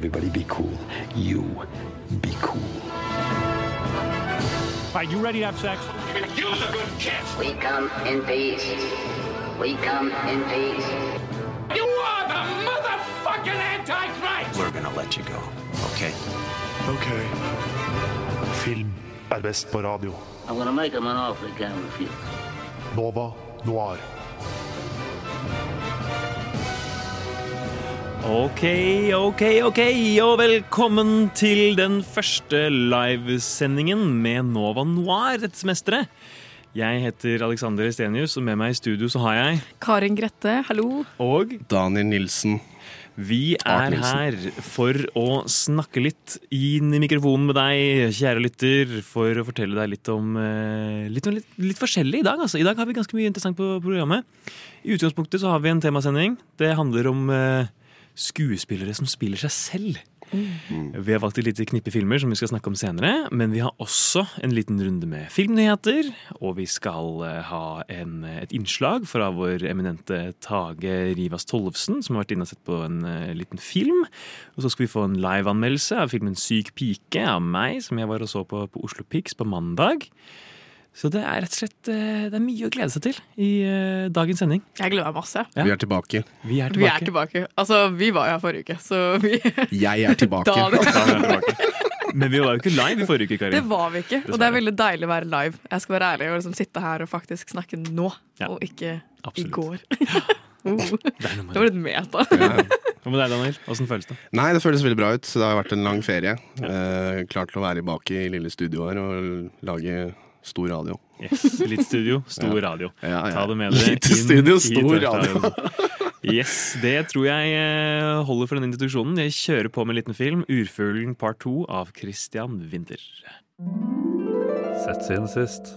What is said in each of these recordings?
Everybody be cool. You be cool. All right, you ready to have sex? Use a good kiss. We come in peace. We come in peace. You are the motherfucking Antichrist! We're gonna let you go, okay? Ok. Film er best på radio. I'm gonna make him an offer he can't refuse. Nova Noir. Ok, ok, ok, og velkommen til den første livesendingen med Nova Noir dette semesteret. Jeg heter Alexander Estenius, og med meg i studio så har jeg Karin Grette, hallo. Og Daniel Nilsen. vi er her for å snakke litt inn i mikrofonen med deg, kjære lytter, for å fortelle deg litt om eh, litt, litt, litt forskjellig i dag. Altså. I dag har vi ganske mye interessant på programmet. I utgangspunktet så har vi en temasending. Det handler om eh, skuespillere som spiller seg selv. Vi har valgt et lite knippe filmer som vi skal snakke om senere, men vi har også en liten runde med filmnyheter, og vi skal eh, ha en, et innslag fra vår eminente Tage Rivas Tollefsen, som har vært inne og sett på en uh, liten film. Og så skal vi få en liveanmeldelse av filmen Syk pike av meg, som jeg var og så på på Oslo Pics på mandag. Så det er rett og slett eh, det er mye å glede seg til i eh, dagens sending. Jeg gleder meg masse. Ja. Vi er tilbake. Vi er Vi er tilbake. tilbake. Altså, vi var jo her forrige uke, så vi Jeg er tilbake. Da- Da er vi tilbake. Men vi var jo ikke live i forrige uke, Karin. Det var vi ikke, og det er veldig deilig å være live. Jeg skal være ærlig og liksom sitte her og faktisk snakke nå, Ja. og ikke Absolutt. i går. Oh, Det er var litt meta. Hva med deg, Daniel? Åssen føles det? Nei, det føles veldig bra ut. Det har vært en lang ferie. Eh, klar til å være tilbake i lille studio her og lage stor radio. Yes. Litt studio, stor radio. Ja, ja. Ta det med dere Lite studio, i stor radio. Yes, Det tror jeg eh, holder for den introduksjonen. Jeg kjører på med en liten film. 'Urfuglen part 2' av Christian Winther. Sett siden sist.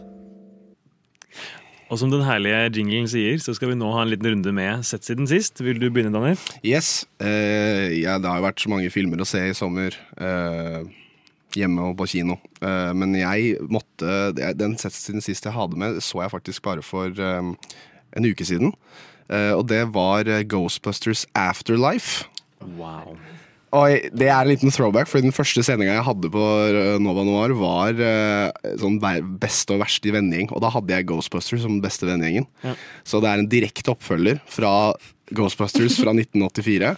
Og som den herlige jinglen sier, så skal vi nå ha en liten runde med Sett siden sist. Vil du begynne, Daniel? Yes. Uh, ja, det har jo vært så mange filmer å se i sommer. Eh, hjemme og på kino. Eh, men jeg måtte Den siden sist jeg hadde med, så jeg faktisk bare for eh, en uke siden. Eh, og det var Ghostbusters Afterlife. Wow. Og det er en liten throwback, for den første sendinga jeg hadde på Nova Noir, var sånn beste og verste i vennegjeng. Og da hadde jeg Ghostbusters som beste vennegjengen. Ja. Så det er en direkte oppfølger fra Ghostbusters fra 1984.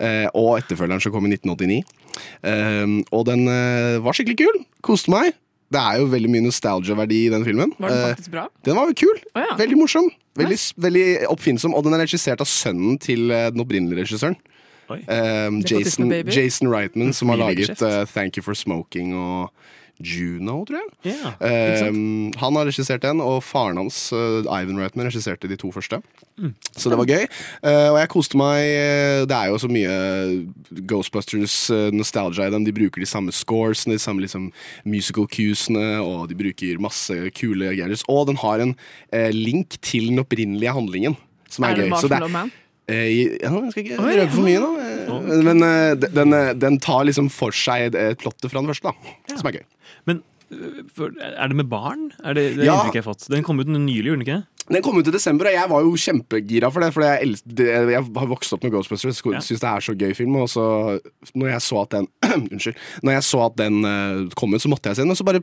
eh, og etterfølgeren som kom i 1989. Eh, og den eh, var skikkelig kul. Koste meg. Det er jo veldig mye nostalgia-verdi i den filmen. Var den Eh, faktisk bra? den var jo kul. Oh, ja. Veldig morsom. Veldig, veldig oppfinnsom. Og den er regissert av sønnen til eh, den opprinnelige regissøren. Oi. Um, Jason. Jason Reitman, som har laget uh, Thank You For Smoking og Juno, tror jeg. Yeah? Um, han har regissert den, og faren hans, uh, Ivan Reitman, regisserte de to første. Mm. Så det var gøy. Uh, og jeg koste meg. uh, Det er jo så mye Ghostbusters uh, nostalgia i dem. De bruker de samme scoresene, de samme liksom, musical cuesene, og de bruker masse kule gadgets. Og den har en uh, link til den opprinnelige handlingen, som er, Er gøy. Så det, er? Eh, ja, jeg skal ikke røpe for mye nå. eh, Men eh, den, eh, den tar liksom for seg eh, plottet fra den første, da. Som er gøy. Er det med barn? Er det, det Ja. inntrykket jeg har fått. Den kom ut nylig, gjorde den ikke? Den kom ut i desember, og jeg var jo kjempegira for det. For jeg, jeg har vokst opp med Ghostbusters, Ja. syns det er så gøy film. Og så, når jeg så at den Unnskyld. Når jeg så at den eh, kom ut, så måtte jeg se den. Og så bare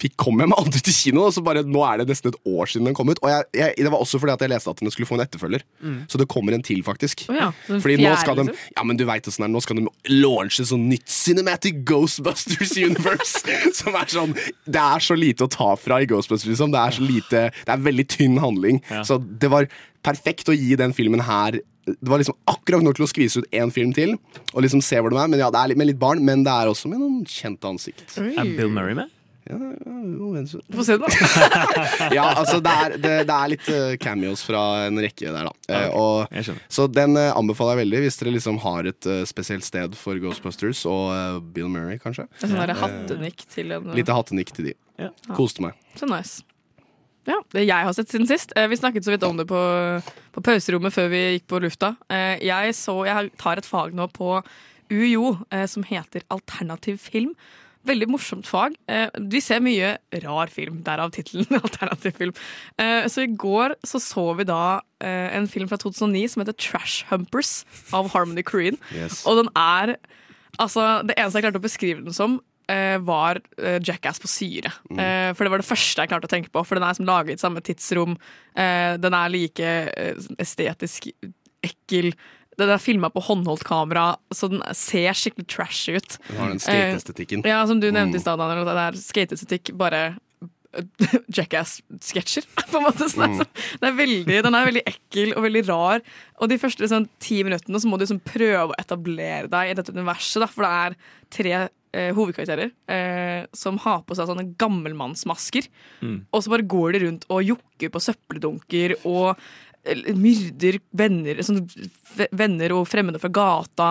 fikk, kom jeg meg aldri til kino, og så bare nå er det nesten et år siden den kom ut. Og jeg, jeg, det var også fordi at jeg leste at den skulle få en etterfølger. Så det kommer en til, faktisk. Oh, ja, Fordi nå skal de liksom? Ja, men du vet hvordan det er Nå skal de launche sånn nytt Cinematic Ghostbusters Universe. som er sånn Det er så lite å ta fra i Ghostbusters, liksom. Det er så lite Det er veldig tynn handling. Ja. Så det var perfekt å gi den filmen her det var liksom akkurat nok til å skvise ut én film til. Og liksom se hvor de er Men ja, det er litt, med litt barn, men det er også med noen kjente ansikt. Er Bill Murray med? Få se, da. Ja, altså det er, det, det er litt eh, cameos fra en rekke der, da. Eh, og, så den eh, anbefaler jeg veldig hvis dere liksom har et spesielt sted for Ghostbusters og Bill Murray, kanskje. et sånn der hattenikk til en Lite hattenikk til de. Ja. Koste meg. Så nice. Ja, det jeg har sett siden sist. Vi snakket så vidt om det på, på pauserommet før vi gikk på lufta. Jeg, så, jeg tar et fag nå på UiO som heter alternativ film. Veldig morsomt fag. Eh, Vi ser mye rar film, derav tittelen alternativ film. Eh, Så i går så, så vi da eh, en film fra 2009 som heter Trash Humpers av Harmony Korean. Yes. Og den er Altså, Det eneste jeg klarte å beskrive den som, var Jackass på syre. Eh, for det var det første jeg klarte å tenke på. For den er som laget i samme tidsrom. Eh, den er like estetisk ekkel. Den er filma på håndholdt kamera, så den ser skikkelig trashy ut. Den har den skateestetikken. Ja, som du nevnte i stad, Daniel. Det er skateestetikk, bare Jackass-sketsjer, på en måte. Så det, er, så- det er veldig, den er veldig ekkel og veldig rar. Og de første liksom, ti minuttene så må du liksom prøve å etablere deg i dette universet, da, for det er tre eh, hovedkarakterer eh, som har på seg sånne gammelmannsmasker. Og så bare går de rundt og jokker på søppeldunker og eh, myrder venner, sånn, venner og fremmede fra gata.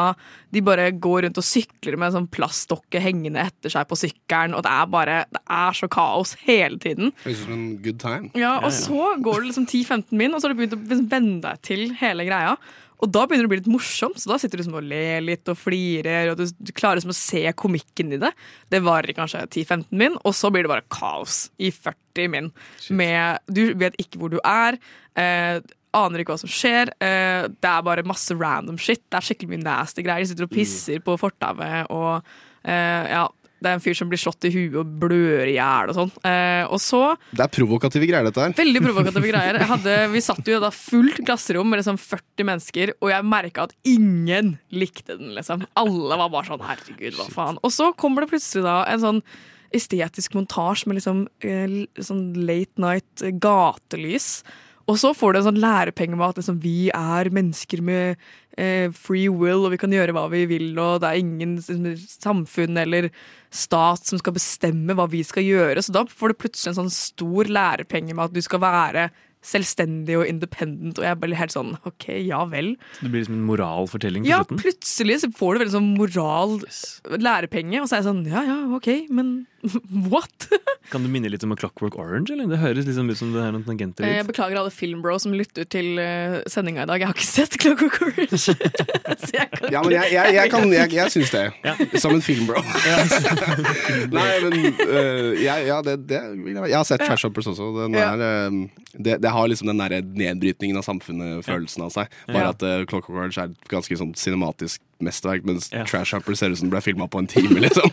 De bare går rundt og sykler med en sånn plastdokke hengende etter seg på sykkelen. Og det er bare Det er så kaos hele tiden. Høres ut som en good time. Ja, Og så går det liksom 10-15 min, og så har du begynt å liksom venne deg til hele greia. Og da begynner det å bli litt morsomt, så da sitter du liksom og ler litt og flirer. Og du, du klarer liksom å se komikken i det. Det varer kanskje 10-15 min, og så blir det bare kaos i 40 min. Med, du vet ikke hvor du er. Eh, Aner ikke hva som skjer. Eh, det er bare masse random shit. Det er skikkelig mye nasty greier. De sitter og pisser på fortauet, og eh, ja, det er en fyr som blir slått i huet og blør i hjel og sånn. Eh, og så Det er provokative greier, dette her. Veldig provokative greier. Jeg hadde, vi satt jo da fullt klasserom med liksom 40 mennesker, og jeg merka at ingen likte den. liksom. Alle var bare sånn 'herregud, hva faen'. Og så kommer det plutselig da en sånn estetisk montasje med liksom eh, sånn late night eh, gatelys. Og så får du en sånn lærepenge med at liksom, vi er mennesker med eh, free will, og vi kan gjøre hva vi vil, og det er ingen samfunn eller stat som skal bestemme hva vi skal gjøre. Så da får du plutselig en sånn stor lærepenge med at du skal være selvstendig og independent, og jeg blir helt sånn OK, ja vel. Så Det blir liksom en moralfortelling på Ja, slutten. plutselig så får du veldig sånn moral lærepenge, og så er jeg sånn ja ja, OK, men what? Kan du minne litt om A Clockwork Orange? eller? Det høres liksom ut som det er noen tangenter Jeg litt. beklager alle filmbro som lytter til uh, sendinga i dag. Jeg har ikke sett Clockwork Orange. så jeg kan Ja, men jeg, jeg, jeg, kan, jeg, jeg syns det. Som en filmbro. Nei, men uh, jeg, ja, det, det, vil jeg jeg har sett Trash Hoppers også. Den er, øh, det, det har liksom den derre nedbrytningen av samfunnet-følelsen av seg. Bare Ja. at uh, Clockwork Orange er ganske sånn cinematisk mesterverk, mens Ja. Trash Humper ser ut som det ble filma på en time. Liksom.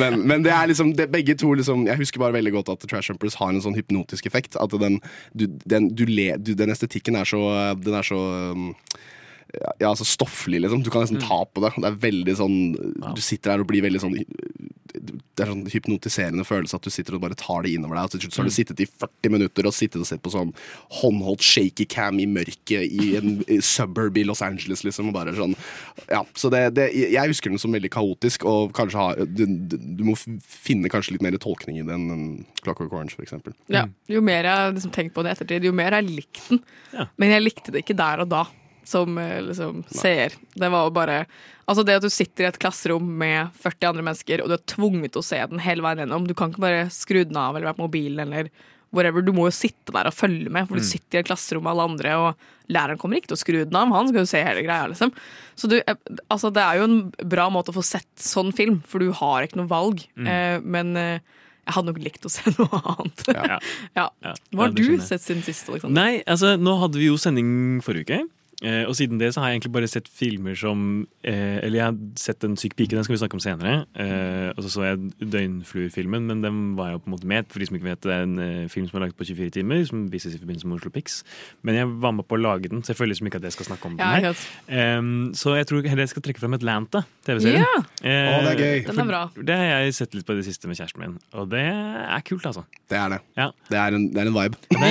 men, men det er liksom det, begge to liksom, Jeg husker bare veldig godt at Trash Humpers har en sånn hypnotisk effekt. At den, du, den, du le, du, den estetikken er så Den er så um, ja, altså stofflig, liksom. Du kan nesten ta på det. Det er veldig sånn Du sitter der og blir veldig sånn Det er sånn hypnotiserende følelse at du sitter og bare tar det innover deg. Og til slutt så har du sittet i 40 minutter og sittet og sett på sånn håndholdt shaky cam i mørket i en suburb i Los Angeles, liksom. Og bare sånn Ja, så det, det Jeg husker den som veldig kaotisk, og kanskje ha du, du, må finne kanskje litt mer tolkning i den enn Clockwork Orange, eksempel. Ja, jo mer jeg har liksom tenkt på det i ettertid, jo mer har jeg likt den. Ja. Men jeg likte det ikke der og da, som eh, liksom, seer. Det var jo bare Altså det at du sitter i et klasserom med 40 andre mennesker, og du er tvunget til å se den hele veien gjennom. Du kan ikke bare skru den av eller være på mobilen eller whatever. Du må jo sitte der og følge med, for du sitter i et klasserom med alle andre, og læreren kommer ikke til å skru den av. Han skal jo se hele greia, liksom. Så du, eh, altså det er jo en bra måte å få sett sånn film, for du har ikke noe valg. Eh, men eh, jeg hadde nok likt å se noe annet. Ja. Ja. Hva har du sett siden sist? Alexander? Nei, altså nå hadde vi jo sending forrige uke. Eh, og siden det så har jeg egentlig bare sett filmer som eh, Eller jeg har sett En syk pike, den skal vi snakke om senere. Eh, og så så jeg Døgnfluer-filmen, men den var jeg jo på en måte med. For de som ikke vet, det er en eh, film som er laget på 24 timer, som vises i forbindelse med Oslo Pix. Men jeg var med på å lage den, selvfølgelig som ikke at jeg skal snakke om den her. Så jeg tror heller jeg skal trekke frem Atlanta, TV-serien. Ja, Eh, oh, det er gøy. den er bra. Det har jeg sett litt på i det siste med kjæresten min, og det er kult, altså. Det er det. Ja. Det er en, det er en vibe. Vi,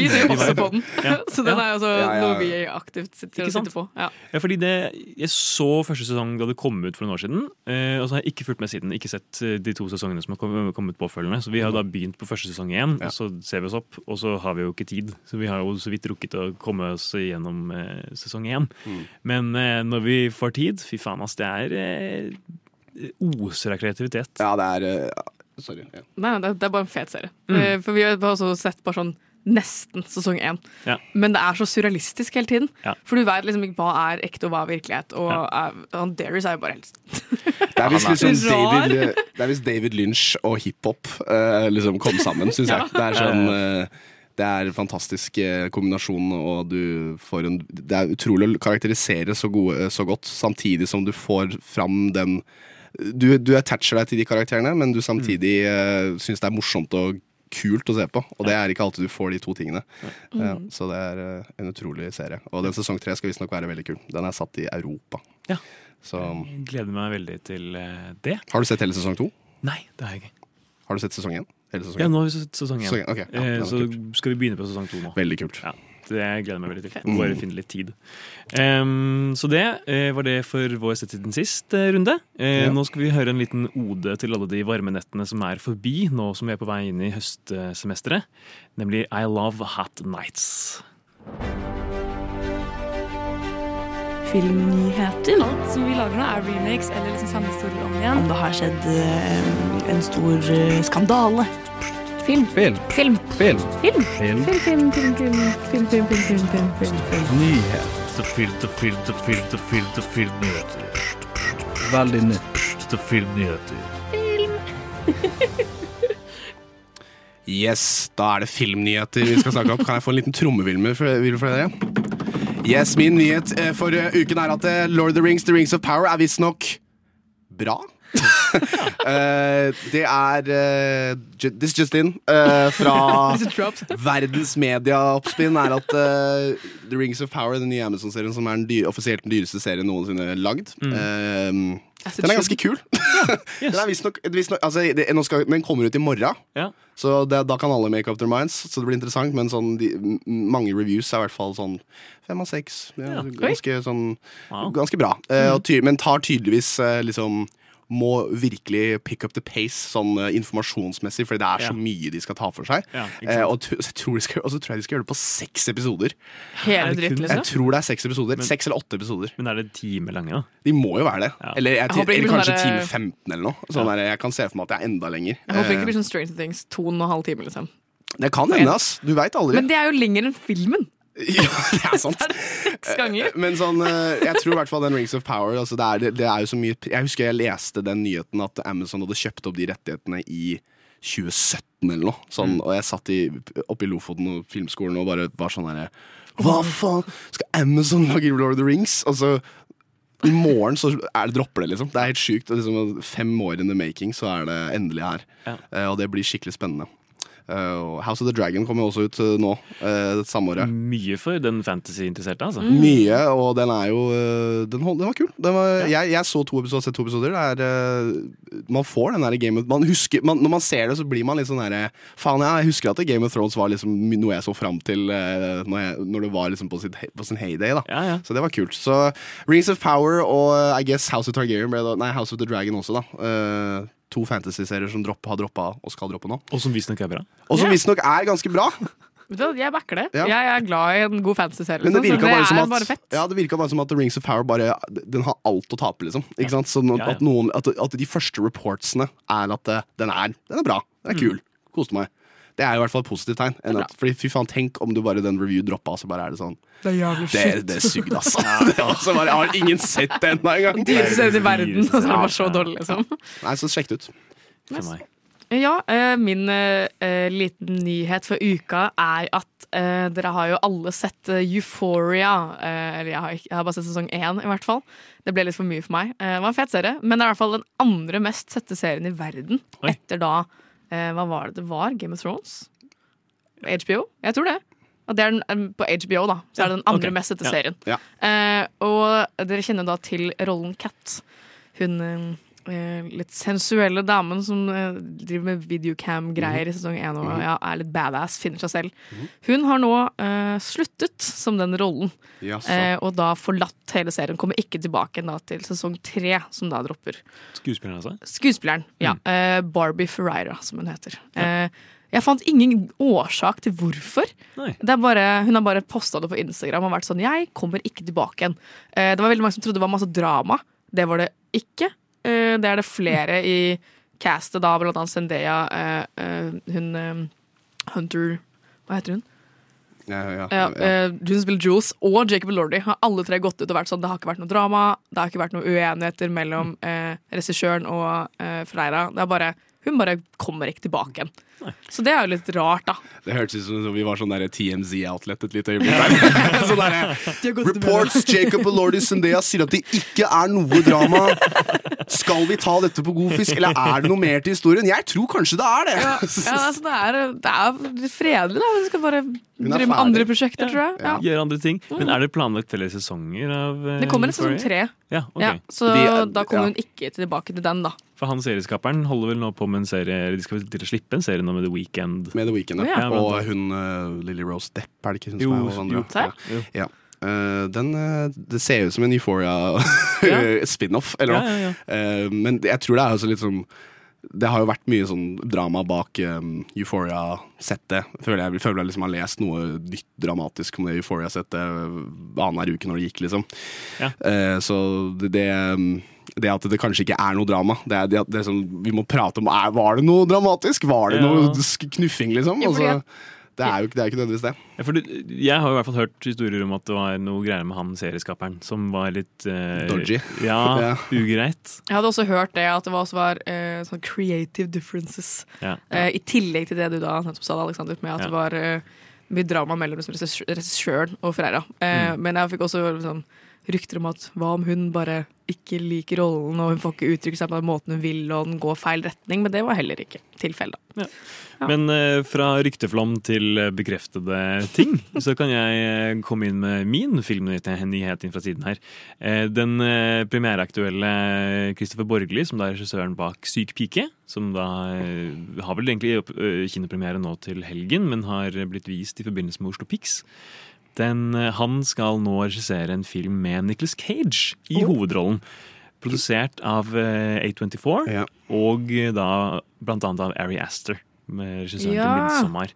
vi ser også på den, Ja. så den er altså Ja, ja, ja. noe vi aktivt sitter Ikke sitter på. Ja. Ja, fordi det, Jeg så første sesong da det kom ut for noen år siden. Eh, og så har jeg ikke fulgt med siden. Ikke sett eh, de to sesongene som har kommet påfølgende. Så vi har da begynt på første sesong igjen, Ja. og så ser vi oss opp. Og så har vi jo ikke tid, så vi har jo så vidt rukket å komme oss gjennom eh, sesong én. Men eh, når vi får tid, fy faen ass, det er eh, oser av kreativitet. Ja, det er Sorry. Ja. Nei, det, det er bare en fet serie. Mm. Eh, For vi har også sett bare sånn nesten sesong én. Ja. Men det er så surrealistisk hele tiden. Ja. For du vet liksom ikke hva er ekte og hva er virkelighet. Og Ja. uh, Darius er jo bare helt Det er visst liksom. David, det er visst David Lynch og hiphop uh, liksom kom sammen, syns jeg. Det er sånn uh, Det er en fantastisk eh, kombinasjon, og du får en Det er utrolig å karakterisere så, gode, så godt, samtidig som du får fram den Du, du attacher deg til de karakterene, men du samtidig mm. syns det er morsomt og kult å se på. Og det er ikke alltid du får de to tingene. Mm. så det er eh, en utrolig serie. Og den sesong tre skal visstnok være veldig kul. Den er satt i Europa. Ja. Så Jeg gleder meg veldig til eh, det. har du sett hele sesong to? Nei, det har jeg ikke. Har du sett sesong én? Ja, nå har vi sett sesong én. Okay. Ja, Eh, så kult. skal vi begynne på sesong to nå. Veldig kult. Ja, det gleder jeg meg veldig til. Må bare finne litt tid. Um, så det uh, var det for vår Sett siden sist uh, runde. Uh, Ja. Nå skal vi høre en liten ode til alle de varme nettene som er forbi, nå som vi er på vei inn i høstsemesteret. Nemlig I Love Hot Nights. filmnyheter. Alt som vi lager nå, er remakes eller liksom samme historie om igjen. Om det har skjedd en stor skandale. Film. Film. Film. Film. Film. Film. Film, film, film, film, film, film, film, film, film, film, film. Film, film, film, film, til filmnyheter. Veldig nytt. Til Film. Yes, da er det filmnyheter vi skal snakke om. Kan jeg få en liten trommevilmer for, for dere? Yes, min nyhet eh, for eh, uken er at eh, Lord of the Rings, The Rings of Power er visstnok bra. Eh, det er uh, This Just In eh, fra verdens medieoppspinn er at The Rings of Power, den nye Amazon-serien som er den dyre, offisielt den dyreste serien noensinne lagd, eh, den er ganske kul. den er visstnok visst altså, det- skal- Den kommer ut i morgen. yeah. Så det, da kan alle make up their minds, så det blir interessant. Men sånn, de, mange reviews er i hvert fall sånn fem av seks. Ja, ganske, sånn, Wow. ganske bra. Eh, og ty men tar tydeligvis liksom må virkelig pick up the pace sånn eh, informasjonsmessig, fordi det er så Ja. mye de skal ta for seg. Eh, og, så tror de skal, og så tror jeg de skal gjøre det på seks episoder. Hele dritt, liksom? Jeg tror det er seks episoder. Seks eller åtte episoder. Men er det time lange, da? De må jo være det. Ja. Eller, jeg, Jeg eller kanskje sånn time der- 15 eller noe. Sånn der, jeg kan se for meg at det er enda lenger. Jeg håper ikke det Eh, blir sånn Stranger Things to og en halv time, liksom. det kan hende, ass. Du veit aldri. Men det er jo lenger enn filmen. Ja, det er sant. Seks ganger. Men sånn, eh, jeg tror i hvert fall den Rings of Power altså det, er, det, det er jo så mye Jeg husker jeg leste den nyheten at Amazon hadde kjøpt opp de rettighetene i 2017 eller noe. Sånn, Og jeg satt i, oppe i Lofoten og filmskolen og bare var sånn herre Hva faen? Skal Amazon lage Lord of the Rings? Altså i morgen så er det dropper det, liksom. Det er helt sjukt. Liksom, fem år in the making, så er det endelig her. Ja. Uh, og det blir skikkelig spennende. Og House of the Dragon kommer jo også ut uh, nå, uh, samme året. Mye for den fantasy-interesserte, altså. Mye, og den er jo Den, hold- den var kul. Den var, jeg, jeg så to episoder, sett to episoder. Det er, man får den der Game of man husker, man, Når man ser det, så blir man litt sånn herre Faen, ja, jeg husker at Game of Thrones var liksom noe jeg så fram til når, jeg, når det var liksom på, sitt, på sin heyday. da Ja, ja. Så det var kult. Så Rings of Power og I guess House of Targaryen ble da, Nei, House of the Dragon også, da. To fantasy-serier som dropp, har droppa og skal droppe nå. Og som visstnok er bra. Og som Ja. visstnok er ganske bra. Vet du hva, Jeg backer det. Ja. Jeg er glad i en god fantasy-serie. Men det liksom, virka bare som at bare fett. Ja, det virka bare som at The Rings of Power bare Den har alt å tape, liksom. Ikke sant? Sånn at, Ja, ja. at, noen, at, at de første reportsene er at eh, den er, den er bra. Den er kul. Koste meg. Det er i hvert fall et positivt tegn. Enn at, fordi fy faen, Tenk om du bare den review droppa, så bare er det sånn Det er jævlig Det, det sugde, altså. Det var bare, jeg har ingen sett det ennå engang. Dyreste serien i verden, og så er det bare så dårlig, liksom. Nei, så sjekk det ut. For meg. Ja, eh, min eh, eh, liten nyhet for uka er at uh, dere har jo alle sett Euphoria. Uh, eller jeg har, ikke, jeg har bare sett sesong én, i hvert fall. Det ble litt for mye for meg. Eh, det var en fet serie, men det er i hvert fall den andre mest sette serien i verden. Oi. Etter da eh, Hva var det det var? Game of Thrones? HBO? Jeg tror det. Og det er den, eh, på HBO, da. Så er det den andre okay. mest sette serien. Eh, og dere kjenner da til rollen Cat. Hun eh, litt sensuelle damen som eh, driver med videocam-greier i sesong én og ja, er litt badass, finner seg selv. Hun har nå eh, sluttet som den rollen, eh, og da forlatt hele serien. Kommer ikke tilbake da til sesong tre, som da dropper. Skuespilleren, altså? Skuespilleren, ja. eh, Barbie Ferreira, som hun heter. Eh, jeg fant ingen årsak til hvorfor. Det bare, hun har bare posta det på Instagram og vært sånn 'Jeg kommer ikke tilbake igjen'. Eh, det var veldig mange som trodde det var masse drama. Det var det ikke. Eh, det er det flere i castet, da, blant annet Zendaya, eh, eh, hun Hunter Hva heter hun? Ja, ja, Ja, hun spiller Jules og Jacob Lordy har alle tre gått ut og vært sånn Det har ikke vært noe drama, det har ikke vært noen uenigheter mellom eh, regissøren og eh, Freira. Det er bare Hun bare kommer ikke tilbake igjen. Så det er jo litt rart, da. Det hørtes ut som vi var sånn TMZ-outlet et lite øyeblikk der. sånn der Reports Jacob og Lordy Zendaya sier at det ikke er noe drama. Skal vi ta dette på god fisk, eller er det noe mer til historien? Jeg tror kanskje det er det. Ja, ja altså det, er, det er fredelig, da. Vi skal bare drive med andre prosjekter, tror jeg. Ja. Gjøre andre ting. Men er det planlagt flere sesonger av uh, Det kommer en sesong tre, Ja, okay. ja, så De- da kommer ja. hun ikke tilbake til den, da. For han serieskaperen holder vel nå på med en serie eller De skal til å slippe en serie nå med The Weekend. Med The Weeknd, ja. ja. Og hun uh, Lily Rose Depp, er det ikke hun Jo, som er jo. Ja. Uh, den, uh, det ser ut som en Euphoria-spin-off, eller noe. ja, ja. Eh, men jeg tror det er også litt sånn Det har jo vært mye sånn drama bak um, Euphoria-settet. Føler jeg føler jeg liksom har lest noe nytt dramatisk om det Euphoria-settet annenhver uke når det gikk, liksom. Ja. Uh, så det, det um, det at det kanskje ikke er noe drama. Det er, det det er sånn, vi må prate om er, Var det noe dramatisk. Var det Ja. noe knuffing, liksom? Ja, Altså, det er jo ikke, det er jo ikke nødvendigvis det. Ja, for du, jeg har i hvert fall hørt historier om at det var noe greier med han serieskaperen som var litt eh, Dodgy. Ja, Ja. ugreit. Jeg hadde også hørt det, at det også var eh, sånn creative differences. Ja. Eh, I tillegg til det du da nettopp sa, Alexander, med at Ja. det var eh, mye drama mellom regissøren og Freira. Eh, Mm. Men jeg fikk også liksom, rykter om at hva om hun bare ikke liker rollen, og hun får ikke uttrykke seg på den måten hun vil, og den går feil retning. Men det var heller ikke tilfellet. Ja. Ja. Men uh, fra rykteflom til bekreftede ting, så kan jeg eh, komme inn med min filmnyhet nyhet inn fra siden her. Uh, den uh, premiereaktuelle Christopher Borgli, som da er regissøren bak Syk pike, som da har vel egentlig kinopremiere nå til helgen, men har blitt vist i forbindelse med Oslo Pix. Den, eh, han skal nå regissere en film med Nicholas Cage i hovedrollen. Produsert av eh, A24, Ja. og eh, da blant annet av Ari Aster. Med regissøren Ja. til 'Midtsommer'.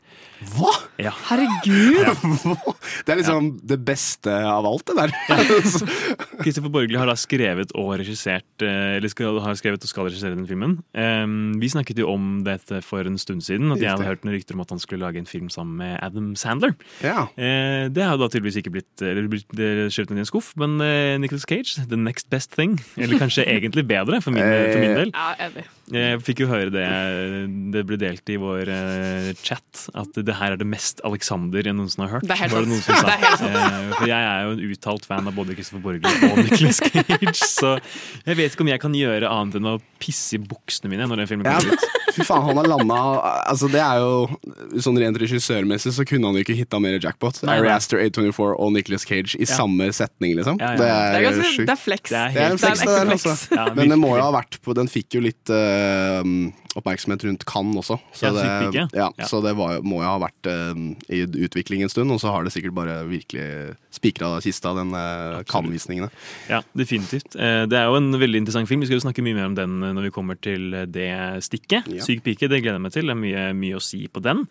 Hva?! Ja. Herregud! Det er liksom det beste av alt, det der. Christopher Borgli har da skrevet og regissert eh, Eller skal, har skrevet og skal regissere den filmen. Um, vi snakket jo om dette for en stund siden, at jeg hadde hørt noen rykter om at han skulle lage en film sammen med Adam Sandler. ja. Uh, det har da tydeligvis ikke blitt Eller blitt det skjøvet ned i en skuff, men uh, Nicolas Cage, the next best thing. Eller kanskje egentlig bedre, for min, for min del. Ja. Jeg fikk jo høre det Det ble delt i vår uh, chat at det her er det mest Alexander jeg noensinne har hørt. Det er helt sant. er Eh, for jeg er jo en uttalt fan av både Christopher Borgli og Nicolas Cage, så jeg vet ikke om jeg kan gjøre annet enn å pisse i buksene mine når den filmen Ja, kommer ut. fy faen, han har landa altså det er jo, Sånn rent regissørmessig så kunne han jo ikke hitta mer jackpot. Nei, Ari. Aster, A24 og Nicolas Cage i Ja. samme setning, liksom. Ja, ja. Det Det er, er, ganske, det er flex. Det er Det er en helt flex, det der, flex. altså. Ja, Men det må jo ha vært på Den fikk jo litt eh, oppmerksomhet rundt Cannes også. Så det, ja, Ja. så det var, må jo ha vært uh, i utvikling en stund, og så har det sikkert bare virkelig spikra kista, den uh, Cannes-visningene. Ja, definitivt. Uh, Det er jo en veldig interessant film. Vi skal jo snakke mye mer om den eh, når vi kommer til eh, det stikket. Syk pike, det gleder jeg meg til. Det er mye, mye å si på den.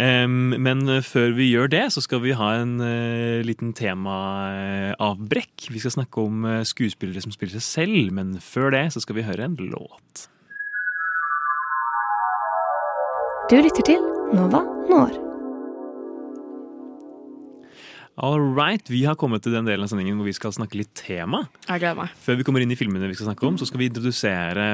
Em, men eh, før vi gjør det, så skal vi ha en eh, liten temaavbrekk. Vi skal snakke om eh, skuespillere som spiller seg selv, men før det så skal vi høre en låt. Du lytter til Nova Når. All right, vi har kommet til den delen av sendingen hvor vi skal snakke litt tema. Jeg gleder meg. Før vi kommer inn i filmene vi skal snakke om, så skal vi introdusere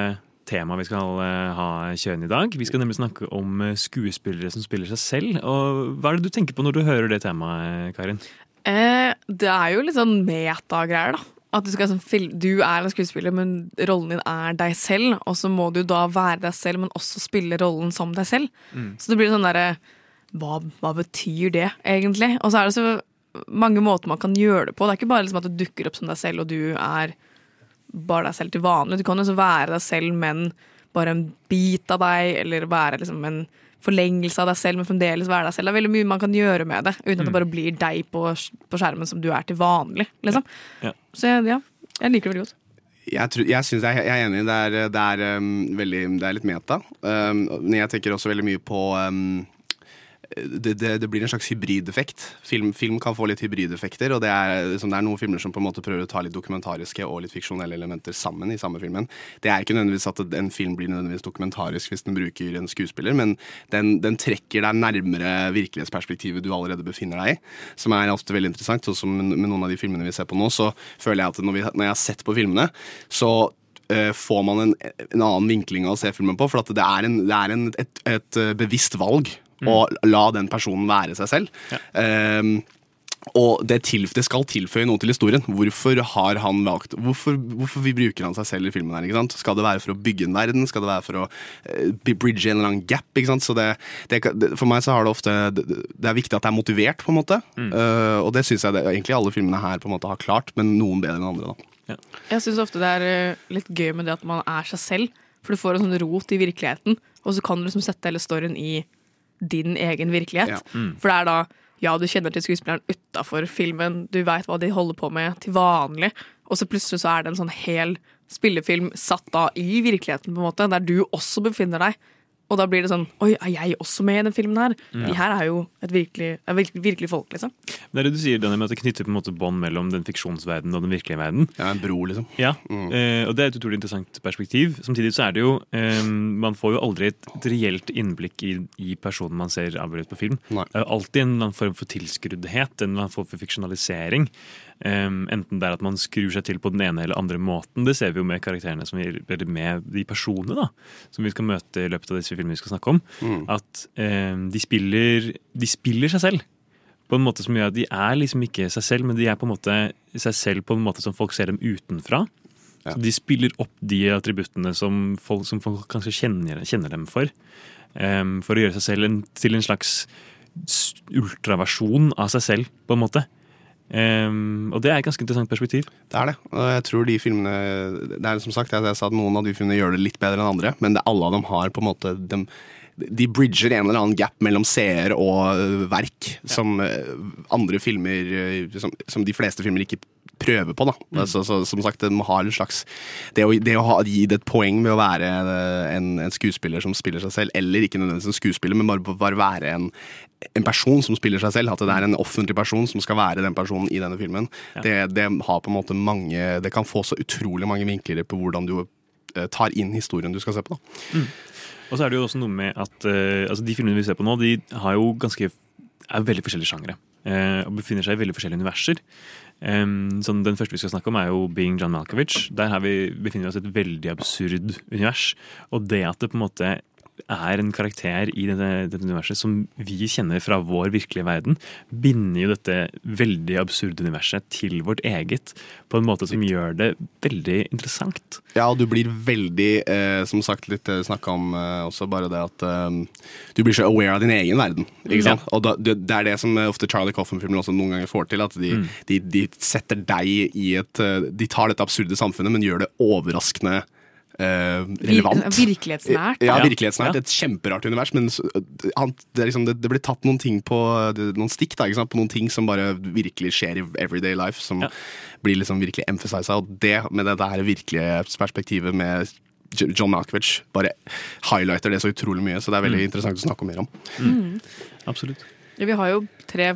temaet vi skal eh, ha kjønn i dag. Vi skal nemlig snakke om eh, skuespillere som spiller seg selv. Og hva er det du tenker på når du hører det temaet, Karin? Eh, det er jo litt sånn metagreier, da. At du, skal, sånn, du er en skuespiller, men rollen din er deg selv. Og så må du da være deg selv, men også spille rollen som deg selv. Så det blir sånn derre hva, hva betyr det, egentlig? Og så er det så mange måter man kan gjøre det på. Det er ikke bare liksom at du dukker opp som deg selv, og du er bare deg selv til vanlig. Du kan jo også være deg selv, men bare en bit av deg, eller være liksom en forlengelse av deg selv, men fremdeles være deg selv. Det er veldig mye man kan gjøre med det, uten at det bare blir deg på, på skjermen som du er til vanlig. Liksom. Ja. Så ja, jeg liker det veldig godt. Jeg, tror, jeg, jeg, jeg er enig. Det er, det er, um, veldig, det er litt meta. Um, men jeg tenker også veldig mye på um, det, det, det blir en slags hybrideffekt. Film, film kan få litt hybrideffekter. Og det er, liksom, det er noen filmer som på en måte prøver å ta litt dokumentariske og litt fiksjonelle elementer sammen i samme filmen. Det er ikke nødvendigvis at en film blir nødvendigvis dokumentarisk hvis den bruker en skuespiller, men den, den trekker deg nærmere virkelighetsperspektivet du allerede befinner deg i, som er ofte veldig interessant. Sånn som med noen av de filmene vi ser på nå, så føler jeg at når, vi, når jeg har sett på filmene, så eh, får man en, en annen vinkling av å se filmen på. For det er, en, det er en, et, et eh, bevisst valg å la den personen være seg selv. Ehm, og det, til, det skal tilføye noe til historien. Hvorfor har han valgt Hvorfor, hvorfor vi bruker han seg selv i filmen? her, ikke sant? Skal det være for å bygge en verden? Skal det være for å uh, bridge en eller annen gap? ikke sant? Så det, det, For meg så har det ofte det, det er viktig at det er motivert, på en måte. Eh, og det syns jeg det, egentlig alle filmene her på en måte har klart, men noen bedre enn andre. da. Jeg syns ofte det er eh, litt gøy med det at man er seg selv. For du får en sånn rot i virkeligheten, og så kan du liksom sette hele storyen i din egen virkelighet. Ja. Mm. For det er da ja, du kjenner til skuespilleren utafor filmen, du veit hva de holder på med til vanlig, og så plutselig så er det en sånn hel spillefilm satt da i virkeligheten, på en måte, der du også befinner deg. Og da blir det sånn Oi, er jeg også med i den filmen her? Mm. De her er jo et virkelig, er virkelig, virkelig folk, liksom. Det er det du sier, Daniel, med at det knytter på en måte bånd mellom den fiksjonsverdenen og den virkelige verden. Ja, en bro, liksom. Ja, eh, og Det er et utrolig interessant perspektiv. Samtidig så er det jo eh, Man får jo aldri et, et reelt innblikk i, i personen man ser avbildet på film. Det er jo alltid en eller annen form for tilskruddhet, en eller annen form for fiksjonalisering. Enten det er at man skrur seg til på den ene eller andre måten. Det ser vi jo med karakterene som vi, eller med de personene da, som vi skal møte i løpet av disse filmene vi skal snakke om. Mm. At de, spiller, de spiller seg selv på en måte som gjør at de er liksom ikke seg selv, men de er på en måte seg selv på en måte som folk ser dem utenfra. Så de spiller opp de attributtene som folk, som folk kanskje kjenner, kjenner dem for. Um, for å gjøre seg selv en, til en slags ultraversjon av seg selv, på en måte. Em, og det er et ganske interessant perspektiv. Det er det. Og jeg tror de filmene det er som sagt, jeg, jeg sa at Noen av de filmene gjør det litt bedre enn andre, men det, alle av dem har på en måte de, de bridger en eller annen gap mellom seer og verk verk, som øh, andre filmer øh, som, som de fleste filmer ikke prøver på. da. Mm. så, som sagt, de har en slags Det å, det å ha, gi det et poeng med å være øh, en, en skuespiller som spiller seg selv, eller ikke nødvendigvis en skuespiller, men bare, bare være en, en person som spiller seg selv. At det er en offentlig person som skal være den personen i denne filmen. Det, det har på en måte mange Det kan få så utrolig mange vinkler på hvordan du øh, tar inn historien du skal se på. da. Og så er det jo også noe med at uh, altså de filmene vi ser på nå, de har jo ganske er veldig forskjellige sjangere. Uh, og befinner seg i veldig forskjellige universer. Um, sånn, den første vi skal snakke om, er jo Being John Malkovich. Der har vi, befinner vi oss i et veldig absurd univers. Og det at det på en måte er en karakter i dette, dette universet som vi kjenner fra vår virkelige verden, binder jo dette veldig absurde universet til vårt eget på en måte som gjør det veldig interessant. Ja, og du blir veldig, eh, som sagt litt eh, snakka om eh, også, bare det at eh, du blir så aware av din egen verden. ikke sant? Og da, det, det er det som eh, ofte Charlie Coffin-filmer også noen ganger får til. At de, de, de setter deg i et eh, De tar dette absurde samfunnet, men gjør det overraskende relevant. virkelighetsnært. Ja, Ja. virkelighetsnært. Et kjemperart univers, men det, er liksom, det, det blir tatt noen ting på noen stikk da, ikke sant? på noen ting som bare virkelig skjer i everyday life, som blir liksom virkelig emphasisa. Og det med det der virkelige perspektivet med John Malkovich bare highlighter det så utrolig mye, så det er veldig interessant å snakke mer om. Mm. Absolutt. Ja, vi har jo tre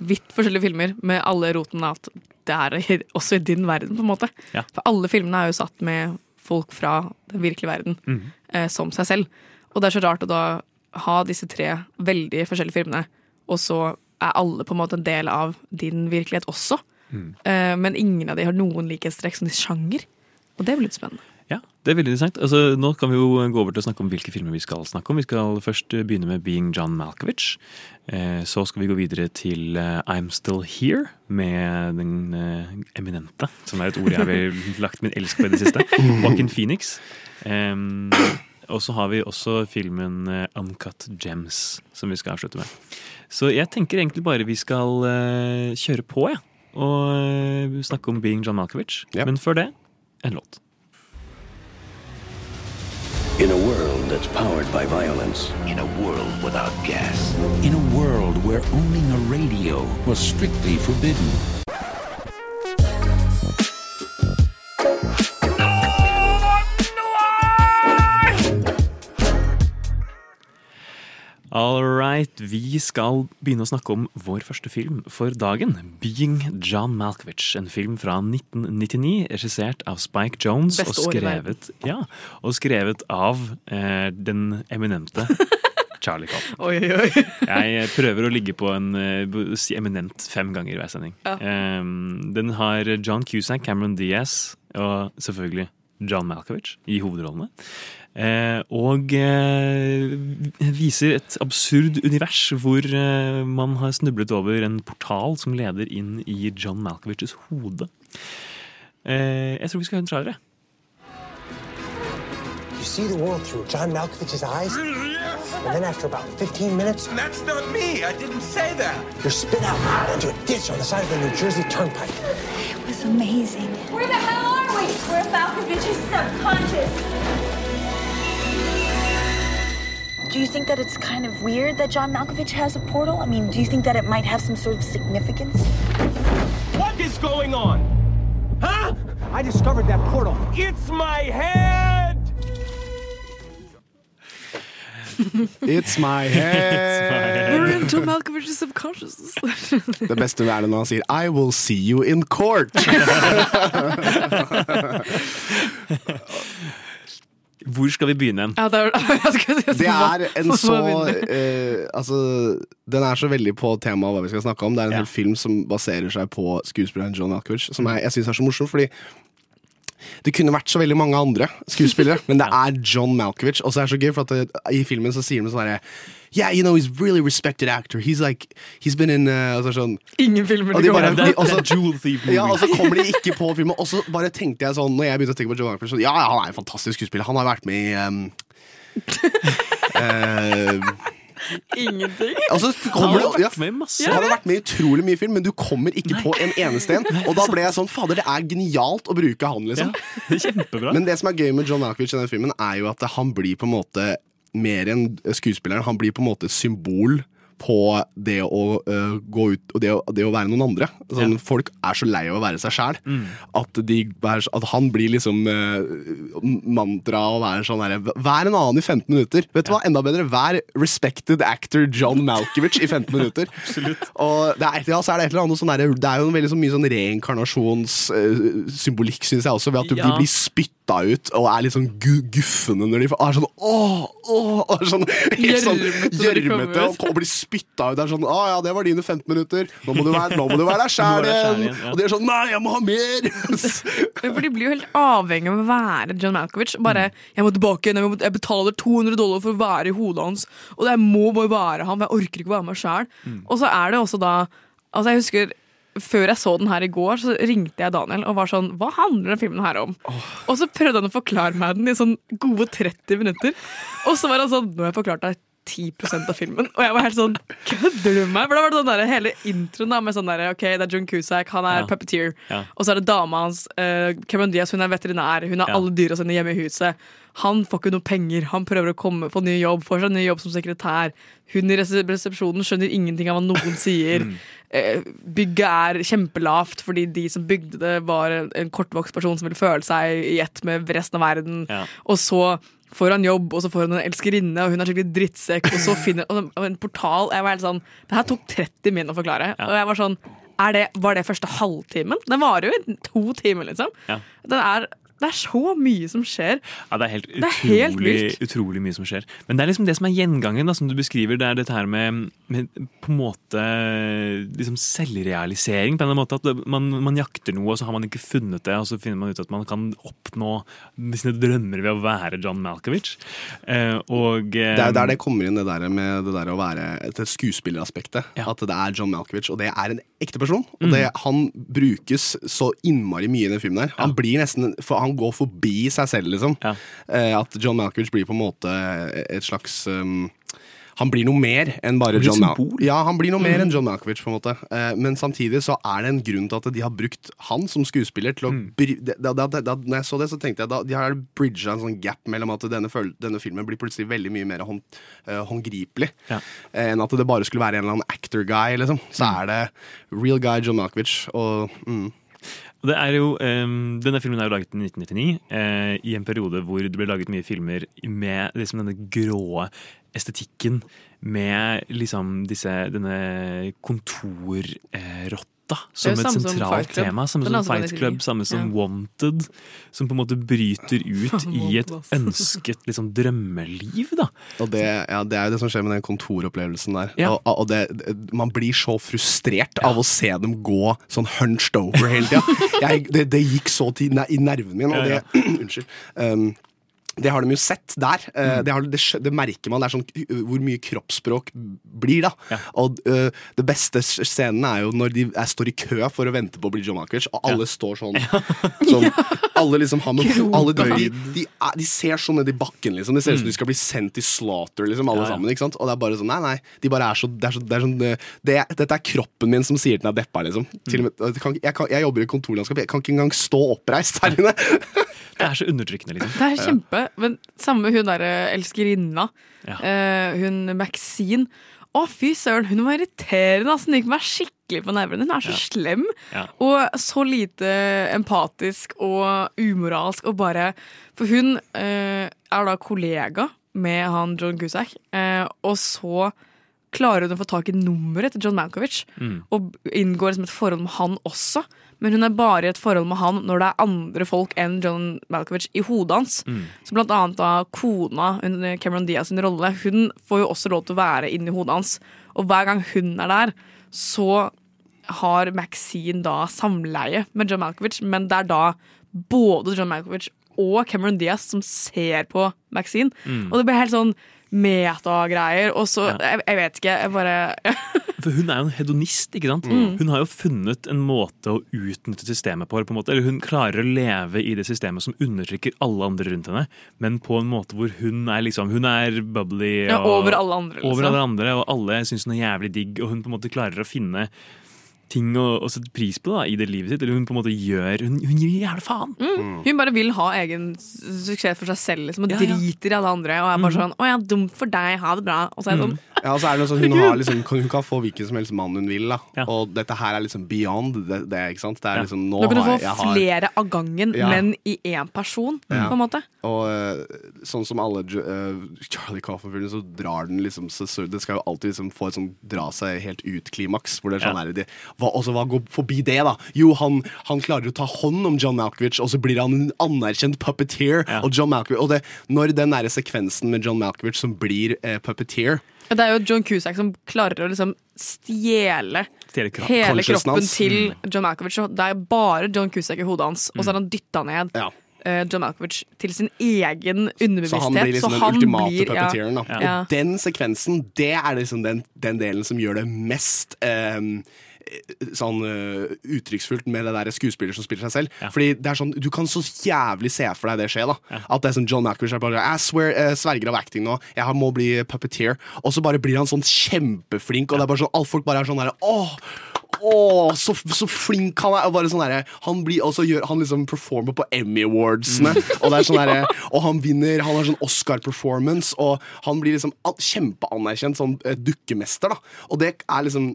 vidt forskjellige filmer med alle roten av at det er også i din verden, på en måte. Ja. For alle filmene er jo satt med folk fra den virkelige verden mm. eh, som seg selv. Og det er så rart å da ha disse tre veldig forskjellige filmene, og så er alle på en måte en del av din virkelighet også. Mm. Eh, men ingen av de har noen likhetstrekk som de sjanger. Og det blir litt spennende. Ja, det er veldig interessant. Altså, nå kan vi jo gå over til å snakke om hvilke filmer vi skal snakke om. Vi skal først begynne med Being John Malkovich. Eh, Så skal vi gå videre til eh, I'm Still Here med den eh, eminente, som er et ord jeg har lagt min elsk på i det siste. Joaquin Phoenix. Og så har vi også filmen Uncut Gems, som vi skal avslutte med. Så jeg tenker egentlig bare vi skal kjøre på, jeg. Og eh, snakke om Being John Malkovich. Men før det, en låt. That's powered by violence. In a world without gas. In a world where owning a radio was strictly forbidden. All right, vi skal begynne å snakke om vår første film for dagen. 'Being John Malkovich'. En film fra 1999, regissert av Spike Jones og skrevet, ja, og skrevet av eh, den eminente Charlie Coffin. Oi, oi. Jeg prøver å ligge på en eh, si eminent fem ganger i hver sending. Ja. Um, den har John Cusack, Cameron Diaz og selvfølgelig John Malkovich i hovedrollene. Eh, og eh, viser et absurd univers hvor eh, man har snublet over en portal som leder inn i John Malkoviches hode. Eh, jeg tror vi skal høre en trailer. jeg. You see the world through John Malkovich's eyes, and then after about 15 minutes, That's not me. I didn't say that. you're spit out into a ditch on the side of the New Jersey Turnpike. It was amazing. Where the hell are we? We're subconscious. Do you think that it's kind of weird that John Malkovich has a portal? I mean, do you think that it might have some sort of significance? What is going on? Huh? I discovered that portal. It's my head! It's my head. We're into Malkovich's subconscious. Det beste er det når han sier I will see you in court. Hvor skal vi begynne? Ja, det er, si, Det er en så eh, Altså, den er så veldig på temaet hva vi skal snakke om. Det er en hel film som baserer seg på skuespilleren John Malkovich, som jeg, jeg syns er så morsom, fordi det kunne vært så veldig mange andre skuespillere, men det er John Malkovich. Og så er det så gøy, for at det, i filmen så sier de sånn herre Yeah, you know, he's really respected actor. He's like He's been in uh, altså sånn Ingen filmer det Jewel Thief ja, og så kommer de ikke på filmen. Og så bare tenkte jeg sånn Når jeg begynte å tenke på John Malkovich, sånn, ja, han er en fantastisk skuespiller. Han har vært med i um, eh, Ingenting. Altså, kommer, Han har det, vært med masse. Han har vært med i utrolig mye film, men du kommer ikke på en eneste en. Og da ble jeg sånn Fader, det er genialt å bruke han, liksom. Det er kjempebra. Men det som er gøy med John Malkovich i denne filmen, er jo at han blir på en måte mer enn skuespilleren. Han blir på en måte et symbol på det å uh, gå ut og det å, det å være noen andre. Sånn, Folk er så lei av å være seg sjæl Mm. at, at han blir liksom uh, mantra og være sånn herre Vær en annen i 15 minutter. Vet du hva, enda bedre, vær respected actor John Malkovich i 15 minutter. Og det er, ja, så er det et eller annet sånn der, Det er jo veldig så mye sånn reinkarnasjonssymbolikk, syns jeg også, ved at du, Ja. de blir spytta ut og er litt sånn gu guffende når de er sånn åh, åh, er sånn, helt sånn gjørmete og, og blir spytta ut. der er sånn Å ja, det var dine 15 minutter. Nå må du være, nå må du være der sjæl igjen. ja. Og de er sånn Nei, jeg må ha mer! For de blir jo helt avhengig av å være John Malkovich. Bare, jeg må tilbake igjen, jeg, jeg betaler 200 dollar for å være i hodet hans, og jeg må bare være han, jeg orker ikke å være meg sjæl. Og så er det også da Altså, jeg husker før jeg så den her i går, så ringte jeg Daniel og var sånn Hva handler denne filmen her om? Og så prøvde han å forklare meg den i sånn gode 30 minutter. Og så var han sånn Nå har jeg forklart deg 10% av filmen. Og jeg var helt sånn Kødder du meg? For da var det sånn der, hele introen da med sånn der OK, det er John Cusack, han er Ja. puppeteer. Ja. Og så er det dama hans, uh, Cameron Diaz, hun er veterinær. Hun har Ja. alle dyra sine hjemme i huset. Han får ikke noe penger. Han prøver å komme få ny jobb, får seg ny jobb som sekretær. Hun i resepsjonen skjønner ingenting av hva noen sier. Mm. Eh, bygget er kjempelavt fordi de som bygde det, var en- kortvokst person som ville føle seg i ett med resten av verden. Og så får han jobb, og så får han en elskerinne, og hun er skikkelig drittsekk, og så finner og en portal. Jeg var helt sånn Det her tok 30 min å forklare. Og jeg var sånn det, Var det første halvtimen? Den varer jo i to timer, liksom. Ja. Den er, det er så mye som skjer. Ja, det er helt Det er helt utrolig, vilt. utrolig mye som skjer. Men det er liksom det som er gjengangen, da, som du beskriver. Det er dette her med, med på en måte liksom selvrealisering. på en måte At man, man jakter noe, og så har man ikke funnet det, og så finner man ut at man kan oppnå sine drømmer ved å være John Malkovich. Eh, og eh, Det er der det kommer inn, det der med det der å være et skuespilleraspektet. At det er John Malkovich, og det er en ekte person. Og Mm. han brukes så innmari mye i den filmen her. Han blir nesten for Han går forbi seg selv, liksom. Ja. at John Malkovich blir på en måte et slags um, han blir noe mer enn bare Han John Malkovich. Ja, han blir noe mer Mm. enn John Malkovich. på en måte eh, Men samtidig så er det en grunn til at de har brukt han som skuespiller til å Mm. da, da, da, da, Når jeg så det, så tenkte jeg da de har bridga en sånn gap mellom at denne, denne filmen blir plutselig veldig mye mer hånd, eh, håndgripelig Ja. eh, enn at det bare skulle være en eller annen actor guy. liksom Så Mm. er det real guy John Malkovich. Og mm. Jo, um, denne filmen er jo laget i 1999, uh, i en periode hvor det ble laget mye filmer med liksom denne grå estetikken. Med liksom disse, denne kontorrotte som et sentralt tema. Samme som Fight Club, samme som Ja. Wanted. Som på en måte bryter ut i et ønsket liksom, drømmeliv, da. Og det, ja, det er jo det som skjer med den kontoropplevelsen der. Ja. Og, og det, man blir så frustrert av å se dem gå sånn hunched over hele tida. Det, det gikk så til, i nerven min, og det Unnskyld. Um, det har de jo sett der. Mm. det, har, det, det merker man. Det er sånn hvor mye kroppsspråk blir, da. Og uh, det beste scenen er jo når de er, står i kø for å vente på å bli John Malkovich, og alle står sånn. sånn Alle liksom har med alle, de, de, de ser sånn ned i bakken, liksom. Det ser ut som de skal bli sendt til slaughter, liksom, alle Ja, ja. sammen. ikke sant? Og det er bare sånn, nei, nei. De bare er så, det er så, det er sånn det, det, Dette er kroppen min som sier den er deppa, liksom. Og med, jeg, kan, jeg jobber i kontorlandskap, jeg kan ikke engang stå oppreist her inne. Det er så undertrykkende, liksom. Det er kjempe Men samme hun derre elskerinna. Ja. eh, hun Maxine. Å, fy søren, hun var irriterende. Altså, hun gikk meg skikkelig på nervene. Hun er så Ja. slem. Ja. Og så lite empatisk og umoralsk og bare For hun eh, er da kollega med han John Cusack, eh, og så klarer hun å få tak i nummeret til John Malkovich Mm. og inngår liksom et forhold med han også. Men hun er bare i et forhold med han når det er andre folk enn John Malkovich i hodet hans. Mm. Så blant annet da kona, Cameron Diaz sin rolle, hun får jo også lov til å være inni hodet hans. Og hver gang hun er der, så har Maxine da samleie med John Malkovich, men det er da både John Malkovich og Cameron Diaz som ser på Maxine. Mm. Og det blir helt sånn metagreier, og så Ja. jeg, jeg vet ikke, jeg bare For hun er jo en hedonist, ikke sant? Mm. Hun har jo funnet en måte å utnytte systemet på. på en måte. Eller hun klarer å leve i det systemet som undertrykker alle andre rundt henne, men på en måte hvor hun er liksom Hun er bubbly Ja, over alle andre, liksom. Over alle andre, og alle syns hun er jævlig digg, og hun på en måte klarer å finne ting å, å sette pris på da, i det livet sitt. Eller hun på en måte gjør Hun, hun gir jævla faen! Mm. Hun bare vil ha egen suksess for seg selv liksom, og Ja, ja. driter i alle andre. Og er bare sånn 'Å ja, dumt for deg, ha det bra'. Og så er det sånn Ja, så er det noe sånn, hun, har liksom, hun kan få hvilken som helst mann hun vil, da. Og dette her er liksom beyond det, det ikke sant? Det er liksom, nå Nå kan du få har jeg, jeg har, flere av gangen, Ja. men i én person, Ja. på en måte. Og eh, sånn som alle eh, Charlie Coffin-filmer, så drar den liksom så, så Det skal jo alltid liksom få et sånn dra seg helt ut-klimaks. Hvor det er sånn Ja. her, det, hva, Og så hva går forbi det, da? Jo, han, han klarer å ta hånd om John Malkovich, og så blir han en anerkjent puppeteer. Og John Malkovich Og det, når den der sekvensen med John Malkovich som blir eh, puppeteer Det er jo John Cusack som klarer å liksom stjele hele kroppen hans. til Mm. John Malkovich. Det er bare John Cusack i hodet hans, og så har han dytta ned Ja. eh, John Malkovich til sin egen underbevissthet. Så han blir liksom den ultimate blir- ja. puppeteeren. Da. Ja. Og den sekvensen, det er liksom den, den delen som gjør det mest ehm, Sånn uh, uttrykksfullt med det der skuespiller som spiller seg selv. Fordi det er sånn, Du kan så jævlig se for deg det skje. da At det er sånn John Malkovich er bare Jeg swear, uh, sverger av acting nå, jeg må bli puppeteer. Og så bare blir han sånn kjempeflink, og det er bare sånn alle folk bare er sånn derre Åh! Åh, så, så flink han er! Og bare sånn der, Han blir også gjør, Han liksom performer på Emmy Awardsene. Og, det er sånn der, og han vinner Han har sånn Oscar-performance, og han blir liksom kjempeanerkjent som sånn, dukkemester. da Og det er liksom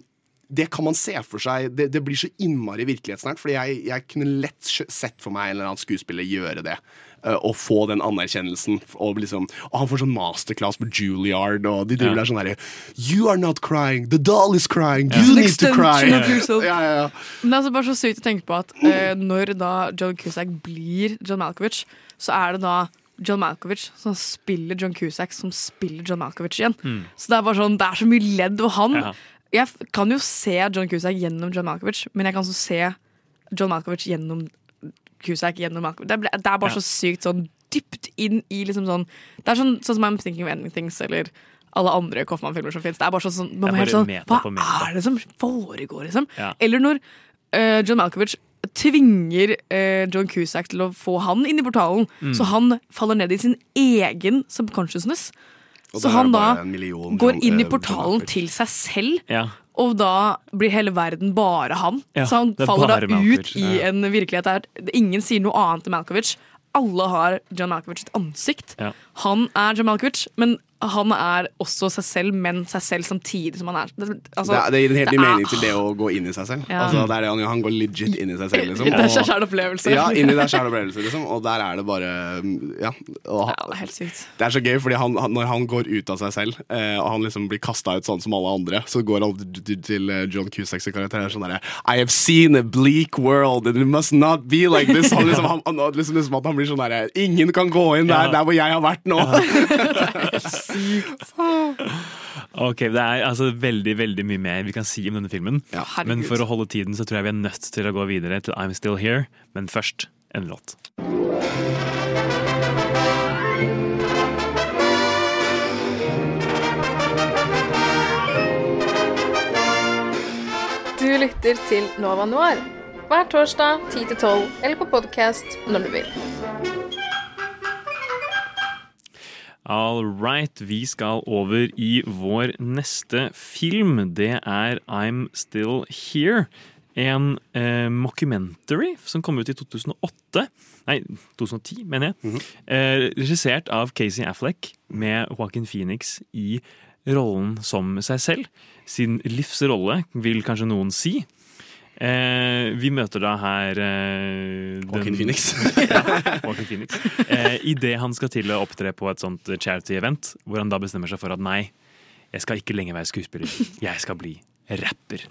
det kan man se for seg Det, det blir så innmari virkelighetsnært. Fordi jeg, jeg kunne lett sett for meg en eller annen skuespiller gjøre det. Uh, og få den anerkjennelsen. Og, liksom, og han får sånn masterclass på Juilliard, og de driver Ja. der sånn herre You are not crying. The doll is crying. You ja. need to cry. ja, ja. Men det er altså bare så sykt å tenke på at uh, når da John Cusack blir John Malkovich, så er det da John Malkovich som spiller John Cusack, som spiller John Malkovich igjen. Mm. Så det er bare sånn, det er så mye ledd. ved han Ja. Jeg kan jo se John Cusack gjennom John Malkovich, men jeg kan også se John Malkovich gjennom Cusack gjennom Malkovich. Det, er bare Ja. så sykt sånn dypt inn i liksom sånn Det er sånn, sånn som I'm Thinking of Ending Things eller alle andre Koffmann-filmer som fins. Det er bare sånn, man må helt sånn Hva er det som foregår, liksom? Ja. Eller når uh, John Malkovich tvinger uh, John Cusack til å få han inn i portalen, Mm. så han faller ned i sin egen subconsciousness. Så han da million går inn i eh, portalen til seg selv, Ja. og da blir hele verden bare han. Ja, så han er faller da ut Malkovich, i ja. en virkelighet der ingen sier noe annet enn Malkovich. Alle har John Malkovich sitt ansikt. Han er John Malkovich, men han er også seg selv, men seg selv samtidig som han er. Det, altså, det, det gir en helt ny mening til det å gå inn i seg selv. Ja. Altså, det er det han, han går legit inn i seg selv, liksom. Det er og- opplevelse. Ja, inn i deg sjæl opplevelse, liksom. Og der er det bare Ja. Og, Ja, det er helt sykt. det er så gøy, fordi han, han, når han går ut av seg selv, eh, og han liksom blir kasta ut sånn som alle andre, så går han til eh, John Cusacks karakter og er sånn derre I have seen a bleak world, and it must not be like this. Han liksom, han, han, liksom, liksom at han blir sånn derre Ingen kan gå inn der, Ja. der hvor jeg har vært nå. Ok, Det er altså veldig veldig mye mer vi kan si om denne filmen. Ja, Men for å holde tiden så tror jeg vi er nødt til å gå videre til I'm Still Here. Men først en låt. Du lytter til Nova Noir hver torsdag 10 til 12 eller på podkast når du vil. All right, vi skal over i vår neste film. Det er I'm Still Here. En eh, mockumentary som kom ut i 2008. Nei, 2010, mener jeg. eh, regissert av Casey Affleck med Joaquin Phoenix i rollen som seg selv. Sin livsrolle, vil kanskje noen si. Eh, vi møter da her eh, Joaquin Phoenix. ja, Joaquin Phoenix. Eh, Idet han skal til å opptre på et sånt charity-event, hvor han da bestemmer seg for at nei, jeg skal ikke lenger være skuespiller. Jeg skal bli rapper.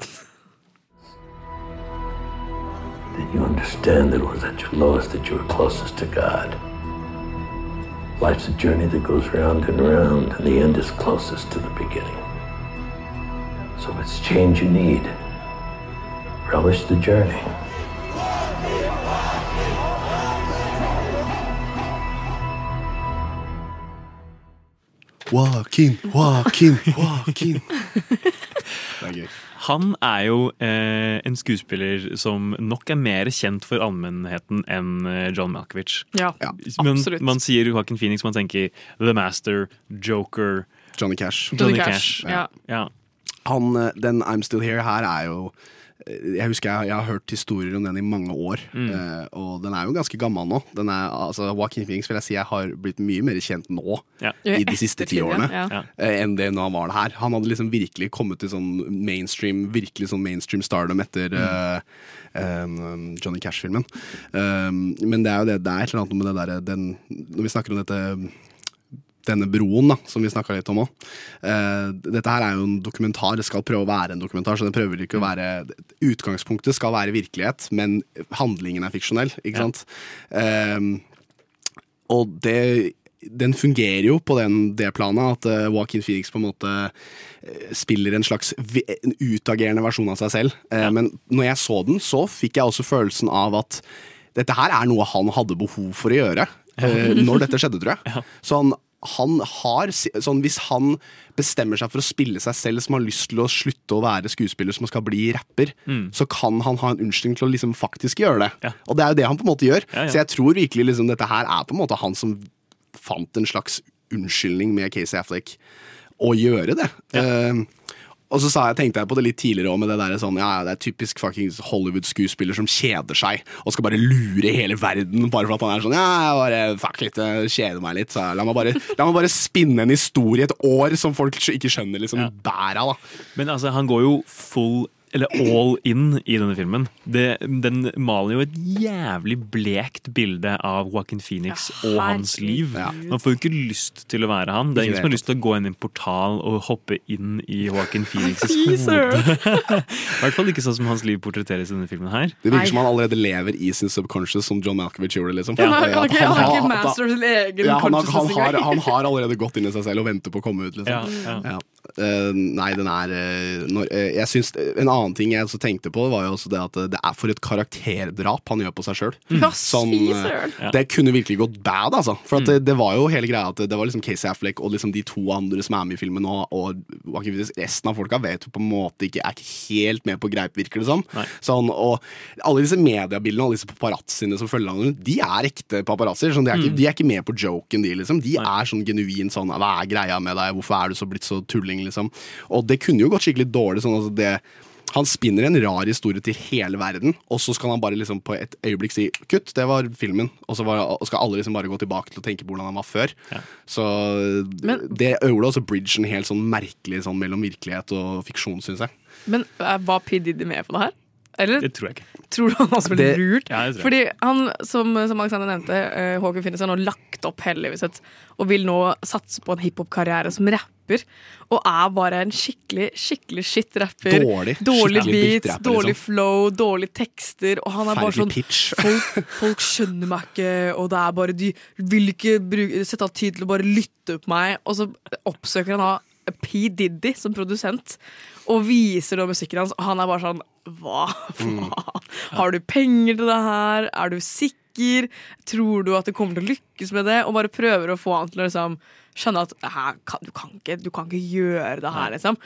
Then you understand that it was at your lowest that you were closest to God. Life's a journey that goes round and round, and the end is closest to the beginning. So if it's change you need, relish the journey. Joaquin, Joaquin, Joaquin. Det er gøy. Han er jo eh, en skuespiller som nok er mer kjent for allmennheten enn eh, John Malkovich. Ja, Men absolutt. man sier Joaquin Phoenix, man tenker The Master, Joker Johnny Cash. Johnny, Johnny Cash. Cash, ja. ja. Han, eh, den I'm Still Here her er jo Jeg husker jeg, jeg har hørt historier om den i mange år. eh, og den er jo ganske gammel nå. Den er, altså, Joaquin Phoenix vil jeg si jeg har blitt mye mer kjent nå Ja. i de siste ti årene. ja. Eh, enn det når han var det her. Han hadde liksom virkelig kommet til sånn mainstream Virkelig sånn mainstream stardom etter uh, um, Johnny Cash-filmen. Um, men det er jo det, det er et eller annet med det derre Når vi snakker om dette denne broen, da, som vi snakka litt om òg. dette her er jo en dokumentar. Det skal prøve å være en dokumentar. så det prøver ikke å være Utgangspunktet skal være virkelighet, men handlingen er fiksjonell. ikke sant? Um, og det den fungerer jo på den, det planet at uh, Joaquin Phoenix på en måte eh, spiller en slags en utagerende versjon av seg selv. Eh, Men når jeg så den, så fikk jeg også følelsen av at dette her er noe han hadde behov for å gjøre. Uh, når dette skjedde, tror jeg. Så han, han har sånn, Hvis han bestemmer seg for å spille seg selv som har lyst til å slutte å være skuespiller som skal bli rapper, så kan han ha en unnskyldning til å liksom faktisk gjøre det. Og det er jo det han på en måte gjør. Ja, ja. Så jeg tror virkelig liksom dette her er på en måte han som fant en slags unnskyldning med Casey Affleck å gjøre det. Eh, og så sa jeg, tenkte jeg på det litt tidligere også med det der sånn, ja, ja, det er typisk fuckings Hollywood-skuespiller som kjeder seg og skal bare lure hele verden bare for at han er sånn Ja, jeg bare fuck litt, kjeder meg litt. Så la meg, bare, la meg bare spinne en historie et år som folk ikke skjønner liksom ja. av. da. Men altså, han går jo full eller all in i denne filmen. Det, den maler jo et jævlig blekt bilde av Joaquin Phoenix Ja, og hans liv. Ja. Man får jo ikke lyst til å være han. Det er ingen som har lyst til å gå inn i en portal og hoppe inn i Joaquin Phoenix' Fy hode. I hvert fall ikke sånn som hans liv portretteres i denne filmen her. Det virker som han allerede lever i sin subconscious, som John Malkovich gjorde. liksom. Ja, han, har, han, har, han har allerede gått inn i seg selv og venter på å komme ut. liksom. Ja, ja. Eh, nei, den er uh, når, uh, jeg synes, En annen ting jeg også tenkte på, var jo også det at det er for et karakterdrap han gjør på seg sjøl. Mm. søren. Det kunne virkelig gått bad, altså. For at det, det var jo hele greia at det, var liksom Casey Affleck og liksom de to andre som er med i filmen, og, og resten av folka vet jo på en måte ikke er ikke helt med på greip, virker det som. Sånn. Sånn, og alle disse mediebildene og alle disse paparazziene som følger han, de er ekte paparazzier. Sånn, de, er ikke, de er ikke med på joken, de, liksom. De er sånn genuint sånn Hva er greia med deg? Hvorfor er du så blitt så tulling, liksom? Og det kunne jo gått skikkelig dårlig. Sånn, altså det Han spinner en rar historie til hele verden, og så skal han bare liksom på et øyeblikk si kutt, det var filmen. Og så var, og skal alle liksom bare gå tilbake til å tenke på hvordan han var før. Så Men- det gjorde også bridgen helt sånn merkelig sånn mellom virkelighet og fiksjon, syns jeg. Men eh, var P. Diddy med på det her? Eller Det tror jeg ikke. tror du han også ble Det- lurt? Ja, det tror jeg. Fordi han, som, som Alexander nevnte, uh, Håkon Finnes har nå lagt opp heldigvis et, og vil nå satse på en hiphop-karriere som rapper. Og er bare en skikkelig skikkelig shit-rapper. Dårlig, Dårlig beats, drittrapper, dårlig liksom. flow, dårlige tekster. Og han er bare sånn folk, folk skjønner meg ikke, og det er bare de vil ikke bruke, sette av tid til å bare lytte på meg. Og så oppsøker han da P. Diddy som produsent og viser da musikken hans, og han er bare sånn Hva Mm. faen? Har du penger til det her? Er du sikker? Tror du at det kommer til å lykkes med det? Og bare prøver å få han til å liksom skjønne at du, kan ikke, du kan ikke gjøre det her, liksom.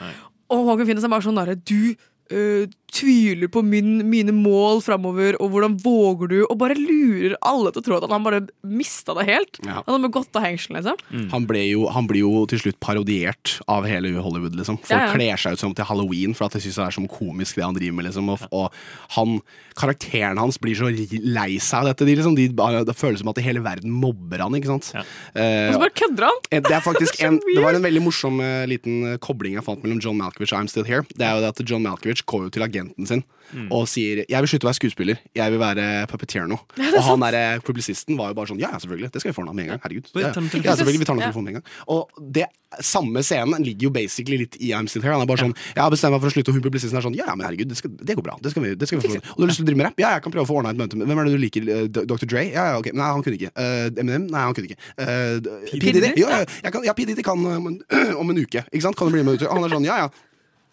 Og Håkon Finnes er bare sånn derre Du øh, tviler på min, mine mål framover, og hvordan våger du? Og bare lurer alle til å tro at han bare mista det helt. Ja. Han har gått av hengselen, liksom. Han, ble jo, han blir jo til slutt parodiert av hele Hollywood. liksom Folk Ja, ja. kler seg ut som til halloween for at de syns det er så komisk, det han driver med. liksom Og, og han, karakteren hans blir så lei seg av dette. De, liksom, de, det føles som at hele verden mobber han. ikke sant? Uh, Og så bare kødder han! Eh, Det er faktisk Det er en, det var en veldig morsom uh, liten eh, kobling jeg fant mellom John Malkovich og I'm Still Here. Det er jo det at John Malkovich går jo til agenten sin Mm. og sier 'jeg vil slutte å være skuespiller, jeg vil være puppeteer nå'. Ja, og han der eh, publisisten var jo bare sånn 'ja, ja, selvfølgelig, det skal vi få han med en gang'. Herregud. Ja, selvfølgelig, vi tar den Ja. telefonen med en gang. Og det samme scenen ligger jo basically litt i I'm Still Here. Han er bare sånn 'jeg har bestemt meg for å slutte', og hun publisisten er sånn 'ja, ja, men herregud, det, skal, det går bra'. Det skal vi, det skal vi få. Og du har lyst til å drive med rapp? Ja, jeg kan prøve å få ordna et møte med Hvem er det du liker? Eh, Dr. Dre? Ja, ja, ok. Nei, han kunne ikke. Uh, Eminem? Nei, han kunne ikke. Uh, P. Diddy? Diddy? Ja, ja, kan, ja, PDD kan om en, om en uke. Ikke sant? Kan du bli med ut? Han er sånn, ja, ja.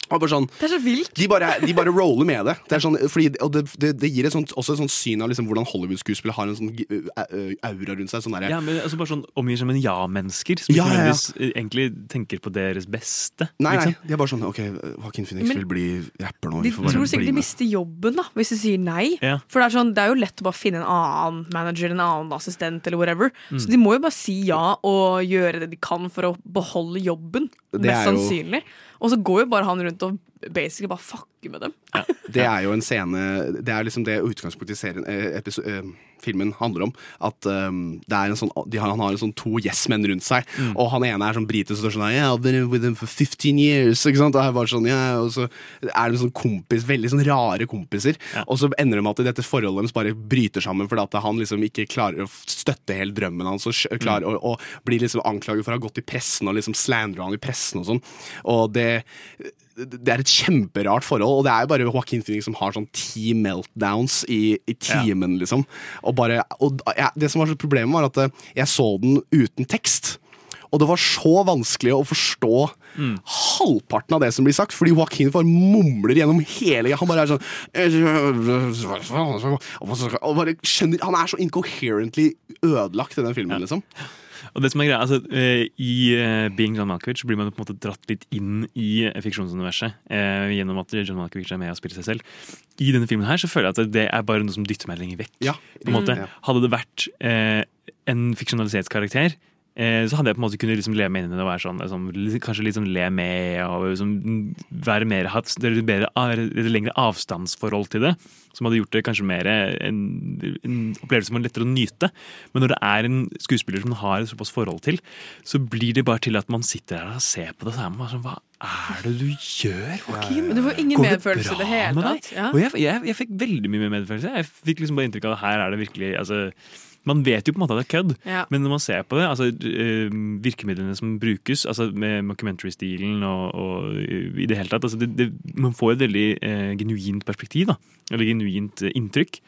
Og bare sånn, Det er så vilt. de bare, de bare roller med det. det, er sånn, fordi, og det, det, det gir et sånt, også et sånt syn av liksom, hvordan Hollywood-skuespillere har en sånn aura rundt seg. Sånn Ja, men altså bare sånn Omgir seg med ja-mennesker som Ja, ikke ja, ja. eh, egentlig tenker på deres beste. Nei, nei, liksom. de er bare sånn OK, Joaquin Phoenix Men- vil bli rapper nå. De Vi får bare tror bli sikkert de mister jobben da hvis de sier nei. Ja. For det er, sånn, det er jo lett å bare finne en annen manager, en annen assistent eller whatever. Mm. Så de må jo bare si ja og gjøre det de kan for å beholde jobben. Det Mest sannsynlig. jo-. Og så går jo bare han rundt og basically bare fucker med dem. Det er jo en scene Det er liksom det utgangspunktet i serien episode, eh, Filmen handler om. At um, det er en sånn, de har, han har en sånn to yes-menn rundt seg. Mm. Og han ene er sånn brite som står sånn Yeah, I've been with him for 15 years. Ikke sant? Og, bare sånn, yeah. og så er en sånn kompis, veldig sånn rare kompiser. Og så ender det med at dette forholdet deres bare bryter sammen fordi at han liksom ikke klarer å støtte helt drømmen hans. Og, klarer, Mm. og, og blir liksom anklaget for å ha gått i pressen og liksom slandra han i pressen og sånn. Og det det er et kjemperart forhold, og det er jo bare Joaquin Phoenix som har sånn ti meltdowns i, i timen, liksom. Og bare, og ja, det som var så problemet, var at eh, jeg så den uten tekst. Og det var så vanskelig å forstå halvparten av det som blir sagt, fordi Joaquin bare mumler gjennom hele Han bare er sånn og bare skjønner, Han er så incoherently ødelagt i den filmen, liksom. Og det som er greia, altså, eh, I eh, Being John Malkovich blir man på en måte dratt litt inn i eh, fiksjonsuniverset eh, gjennom at John Malkovich er med og spiller seg selv. I denne filmen her så føler jeg at det er bare noe som dytter meg lenger vekk. måte. Mm. Ja. Hadde det vært eh, en fiksjonalisert karakter, så hadde jeg på en måte kunnet liksom leve med inn i det og være sånn, liksom, kanskje litt sånn le med og liksom, være mer, hatt det litt bedre, et lengre avstandsforhold til det. Som hadde gjort det kanskje mer en, en opplevelse som var lettere å nyte. Men når det er en skuespiller som man har et såpass forhold til, så blir det bare til at man sitter her og ser på det, så er man bare sånn Hva er det du gjør, Joakim? Du får ingen Går det medfølelse i det hele tatt. Ja. Og jeg, jeg, jeg fikk veldig mye mer medfølelse. Jeg fikk liksom bare inntrykk av at her er det virkelig altså, Man vet jo på en måte at det er kødd, Ja. men når man ser på det, altså eh, virkemidlene som brukes, altså med mockumentary-stilen og, og i det hele tatt altså, det, det, Man får et veldig eh, genuint perspektiv, da. Eller genuint inntrykk.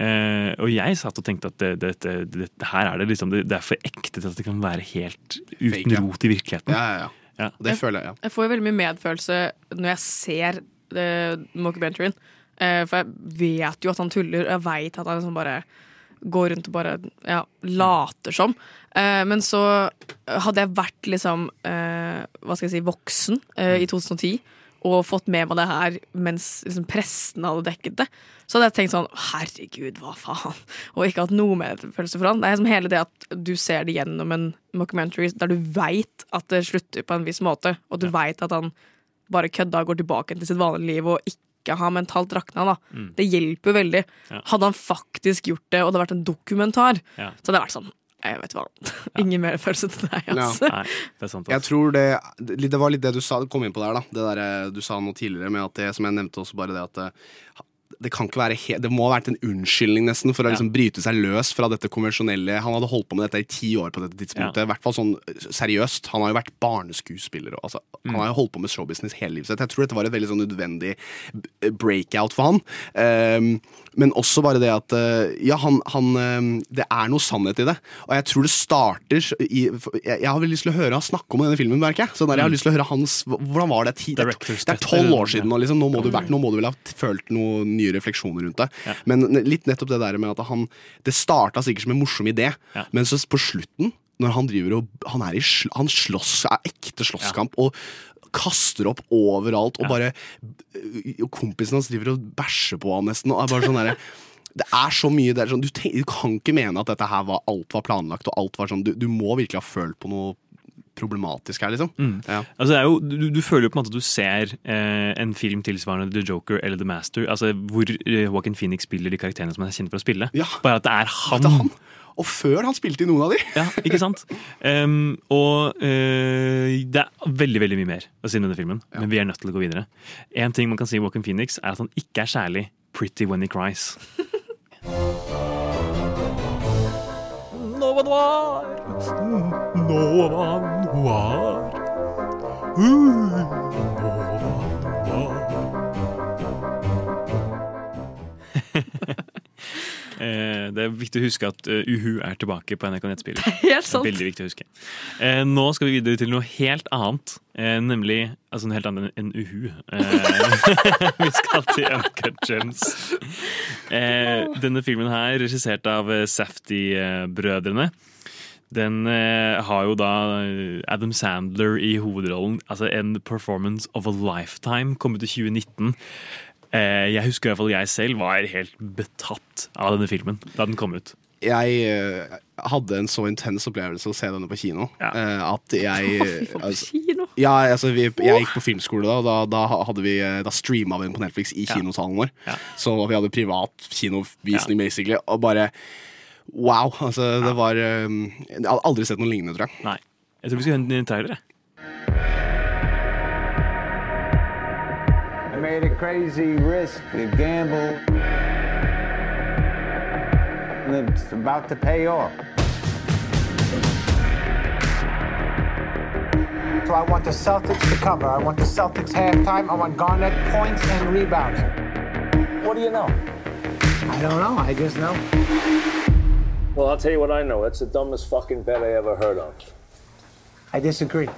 Eh, og jeg satt og tenkte at det, det, det, det, her er det liksom det, det er for ekte til at det kan være helt uten Fake, ja. rot i virkeligheten. Ja, ja, ja. Det føler jeg, ja. Jeg får jo veldig mye medfølelse når jeg ser uh, mockumentaryen. Eh, for jeg vet jo at han tuller, og jeg veit at han liksom bare går rundt og bare ja, later som. Eh, men så hadde jeg vært liksom eh, hva skal jeg si, voksen eh, i 2010 og fått med meg det her mens liksom, pressen hadde dekket det, så hadde jeg tenkt sånn herregud, hva faen? Og ikke hatt noe medfølelse for han. Det er som hele det at du ser det gjennom en mockumentary der du veit at det slutter på en viss måte, og du vet veit at han bare kødda og går tilbake til sitt vanlige liv og ikke ikke har mentalt rakna. Mm. Det hjelper veldig. Ja. Hadde han faktisk gjort det, og det hadde vært en dokumentar, Ja. så hadde det vært sånn jeg vet hva, Ingen mer følelse til deg, altså. Nei, det er sant. Jeg tror det Det var litt det du sa, kom inn på der, da. Det der, eh, du sa noe tidligere med at det, som jeg nevnte også, bare det at eh, det kan ikke være he Det må ha vært en unnskyldning nesten for å liksom bryte seg løs fra dette konvensjonelle Han hadde holdt på med dette i ti år på dette tidspunktet. I hvert fall sånn eh, seriøst. Han har jo vært barneskuespiller. Og, altså, Han har jo holdt på med showbusiness hele livet sitt. Jeg tror dette var et veldig sånn nødvendig breakout for han. Um, men også bare det at eh, Ja, han, han ehm, Det er noe sannhet i det. Og jeg tror det starter i Jeg, har vel lyst til å høre han snakke om denne filmen, merker jeg. Så der, jeg har lyst til å høre hans Hvordan var det? Det er tolv år siden, og liksom, nå, må du, nå må du vel ha følt noe nye refleksjoner rundt det. Ja. Men litt nettopp det der med at han Det starta sikkert som en morsom idé, Ja. men så på slutten, når han driver og Han er i sl Han slåss, er ekte slåsskamp, og kaster opp overalt, og bare Og kompisen hans driver og bæsjer på han nesten, og er bare sånn derre det er så mye det er sånn, du, tenk, du kan ikke mene at dette her var alt var planlagt. og alt var sånn, Du, du må virkelig ha følt på noe problematisk her, liksom. Mm. Ja. Altså, det er jo, du, du føler jo på en måte at du ser eh, en film tilsvarende The Joker eller The Master, altså hvor eh, Joaquin Phoenix spiller de karakterene som han er kjent for å spille. Bare at det er han. Det er han. Og før han spilte i noen av de! Ja, ikke sant? Um, og uh, det er veldig veldig mye mer å si om denne filmen, men vi er nødt til å gå videre. En ting man kan si om Walken Phoenix, er at han ikke er særlig pretty when he cries. Nova Noir! Nova Noir. Eh, det er viktig å huske at eh, Uhu er tilbake på NRK Nettspiller. Helt sant. Veldig viktig å huske. Eh, nå skal vi videre til noe helt annet, eh, nemlig altså noe helt annet enn Uhu. Eh, vi skal til Uncut Gems. Denne filmen her, regissert av Safdie-brødrene. Den eh, har jo da eh, Adam Sandler i hovedrollen. Altså en performance of a lifetime. Kom ut i 2019. Eh, jeg husker i hvert fall jeg selv var helt betatt av denne filmen da den kom ut. jeg eh, hadde en så intens opplevelse å se denne på kino eh, at jeg fy faen, altså- kino? Ja, altså vi, Jeg gikk på filmskole da, og da, da, hadde vi, eh, da streama vi den på Netflix i kinosalen vår. Så vi hadde privat kinovisning, basically, og bare Wow! Altså, det var eh, Jeg hadde aldri sett noe lignende, tror jeg. Nei. Jeg tror vi skal høre en trailer. jeg. I made a crazy risk, a gamble, and it's about to pay off. So I want the Celtics to cover. I want the Celtics halftime. I want Garnett points and rebounds. What do you know? I don't know. I just know. Well, I'll tell you what I know. It's the dumbest fucking bet I ever heard of. I disagree.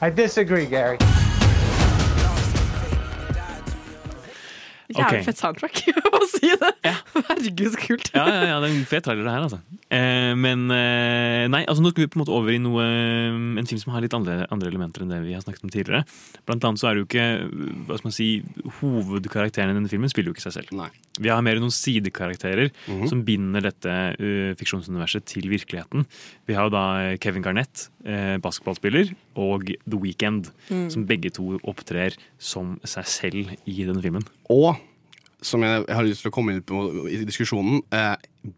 I disagree, Gary. Jævlig fett soundtrack, å si det. Herregud, så kult. Ja, ja, ja, det er en fet trailer det her, altså. Eh, men eh, nei, altså nå skal vi på en måte over i noe en film som har litt andre, andre elementer enn det vi har snakket om tidligere. Blant annet så er det jo ikke hva skal man si, Hovedkarakteren i denne filmen spiller jo ikke seg selv. Vi har mer noen sidekarakterer som binder dette uh, fiksjonsuniverset til virkeligheten. Vi har jo da Kevin Garnett, uh, basketballspiller, og The Weeknd, Mm. som begge to opptrer som seg selv i denne filmen. Og som jeg, jeg har lyst til å komme inn på i diskusjonen, uh,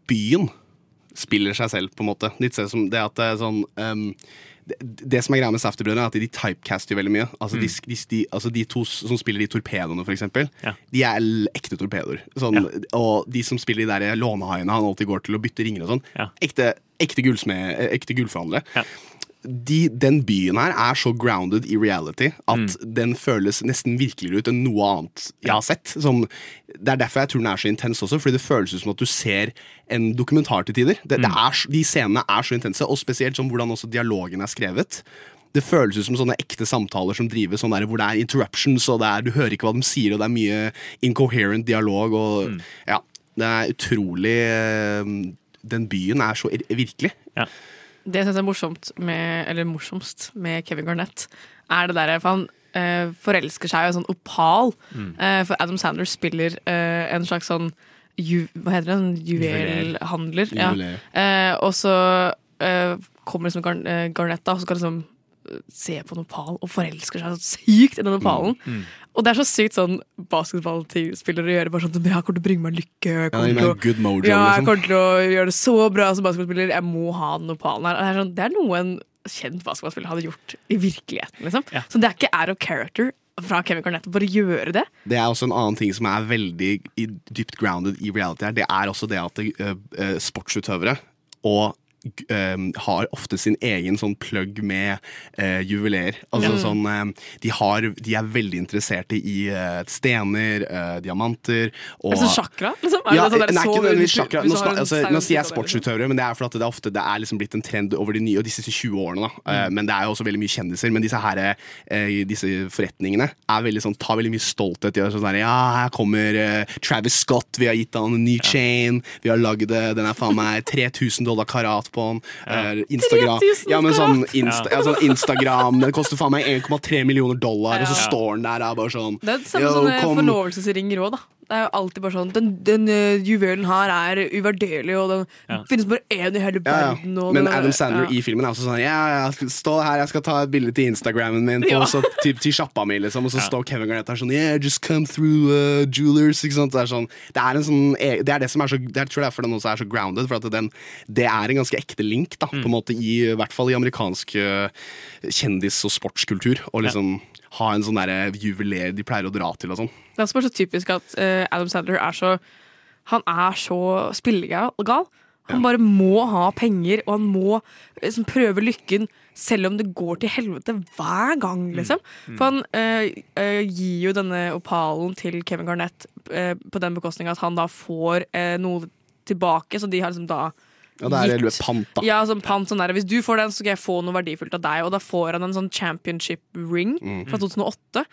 byen spiller seg selv, på en måte. Litt sånn som det at sånn um, det, det som er greia med Safety-brødrene, er at de typecaster veldig mye. Altså, de, de, de, altså de to som spiller de torpedoene, for eksempel, de er ekte torpedoer. Sånn, Og de som spiller de der lånehaiene han alltid går til å bytte ringer og sånn, ekte, ekte, ekte gullforhandlere. De, den byen her er så grounded i reality at den føles nesten virkeligere ut enn noe annet jeg har sett. Som, det er derfor jeg tror den er så intens også, fordi det føles ut som at du ser en dokumentar til tider. Det, det er, de scenene er så intense, og spesielt som hvordan også dialogen er skrevet. Det føles ut som sånne ekte samtaler som drives sånn der, hvor det er interruptions, og det er, du hører ikke hva de sier, og det er mye incoherent dialog. Og, ja, det er utrolig eh, Den byen er så virkelig. virkelig. Det jeg syns er morsomt med, eller morsomst med Kevin Garnett, er det derre For han eh, forelsker seg i en sånn opal. Mm. Eh, for Adam Sandler spiller eh, en slags sånn ju, Hva heter det? En juvelhandler. Ja. Eh, og så eh, kommer liksom Gar eh, Garnett, da, og så skal liksom se på en opal og forelsker seg så sykt i den opalen. Mm. Og det er så sykt sånn basketballspillere å gjøre. Bare sånn, Jeg kommer til å bringe meg lykke. Jeg Ja, kommer, ja, til, å, mojo, ja, jeg liksom. kommer til å gjøre det så bra som basketballspiller. Jeg må ha den opalen her. Og Det er, sånn, det er noe en kjent basketballspiller hadde gjort i virkeligheten. Liksom. Så det er ikke out of character fra Kevin Garnett å bare gjøre det. Det er også en annen ting som er veldig i, dypt grounded i reality her. Det er også det at uh, sportsutøvere og har ofte sin egen sånn plugg med uh, juveler. Altså mm. sånn eh, de, har, de er veldig interesserte i eh, stener, diamanter og det sånn chakra? Liksom? Er ja, det sånn der nei, så- ikke chakra. hvis Nå, altså, nå sier jeg sportsutøvere, men det er fordi det er ofte det er liksom blitt en trend over de nye og de siste 20 årene. Da. Mm. Men det er jo også veldig mye kjendiser. Men disse, her, disse forretningene er veldig sånn, tar veldig mye stolthet i det. sånn der, Ja, her kommer Travis Scott, vi har gitt han en ny chain, vi har lagd det, den er faen meg 3000 dollar karat på den. Eh, Instagram. Ja, men sånn! Insta, ja, sånn Instagram, den koster faen meg 1,3 millioner dollar, og så står den der og bare sånn Det er det samme «Yo, som sånne forlovelsesringer òg, da. Det er jo alltid bare sånn Den, den uh, juvelen her er uvurderlig, og den Ja. finnes bare én i hele Ja, ja. verden. Men den Adam Sandler ja. i filmen er også sånn Ja, jeg stå her, jeg skal ta et bilde til Instagrammen min, Ja. så til, til sjappa mi, liksom. Og så Ja. står Kevin Garnett der sånn Yeah, just come through uh, jewelers. Ikke sant? Det er, sånn, det er en sånn e- Det er det som er så det er, tror jeg derfor den også er så grounded. For at den, det er en ganske ekte link, da, på en måte i, i hvert fall i amerikansk uh, kjendis- og sportskultur. Og liksom ha en sånn derre juveler de pleier å dra til og sånn. Det er så typisk at uh, Adam Sandler er så Han er så spillegal. gal. Han bare må ha penger, og han må liksom, prøve lykken selv om det går til helvete hver gang, liksom. For han eh, eh, gir jo denne opalen til Kevin Garnett eh, på den bekostning at han da får eh, noe tilbake, så de har liksom da Ja, det er gitt- pant, da. Ja, sånn pant sånn der, Hvis du får den, så skal jeg få noe verdifullt av deg. Og da får han en sånn championship ring Mm. fra 2008.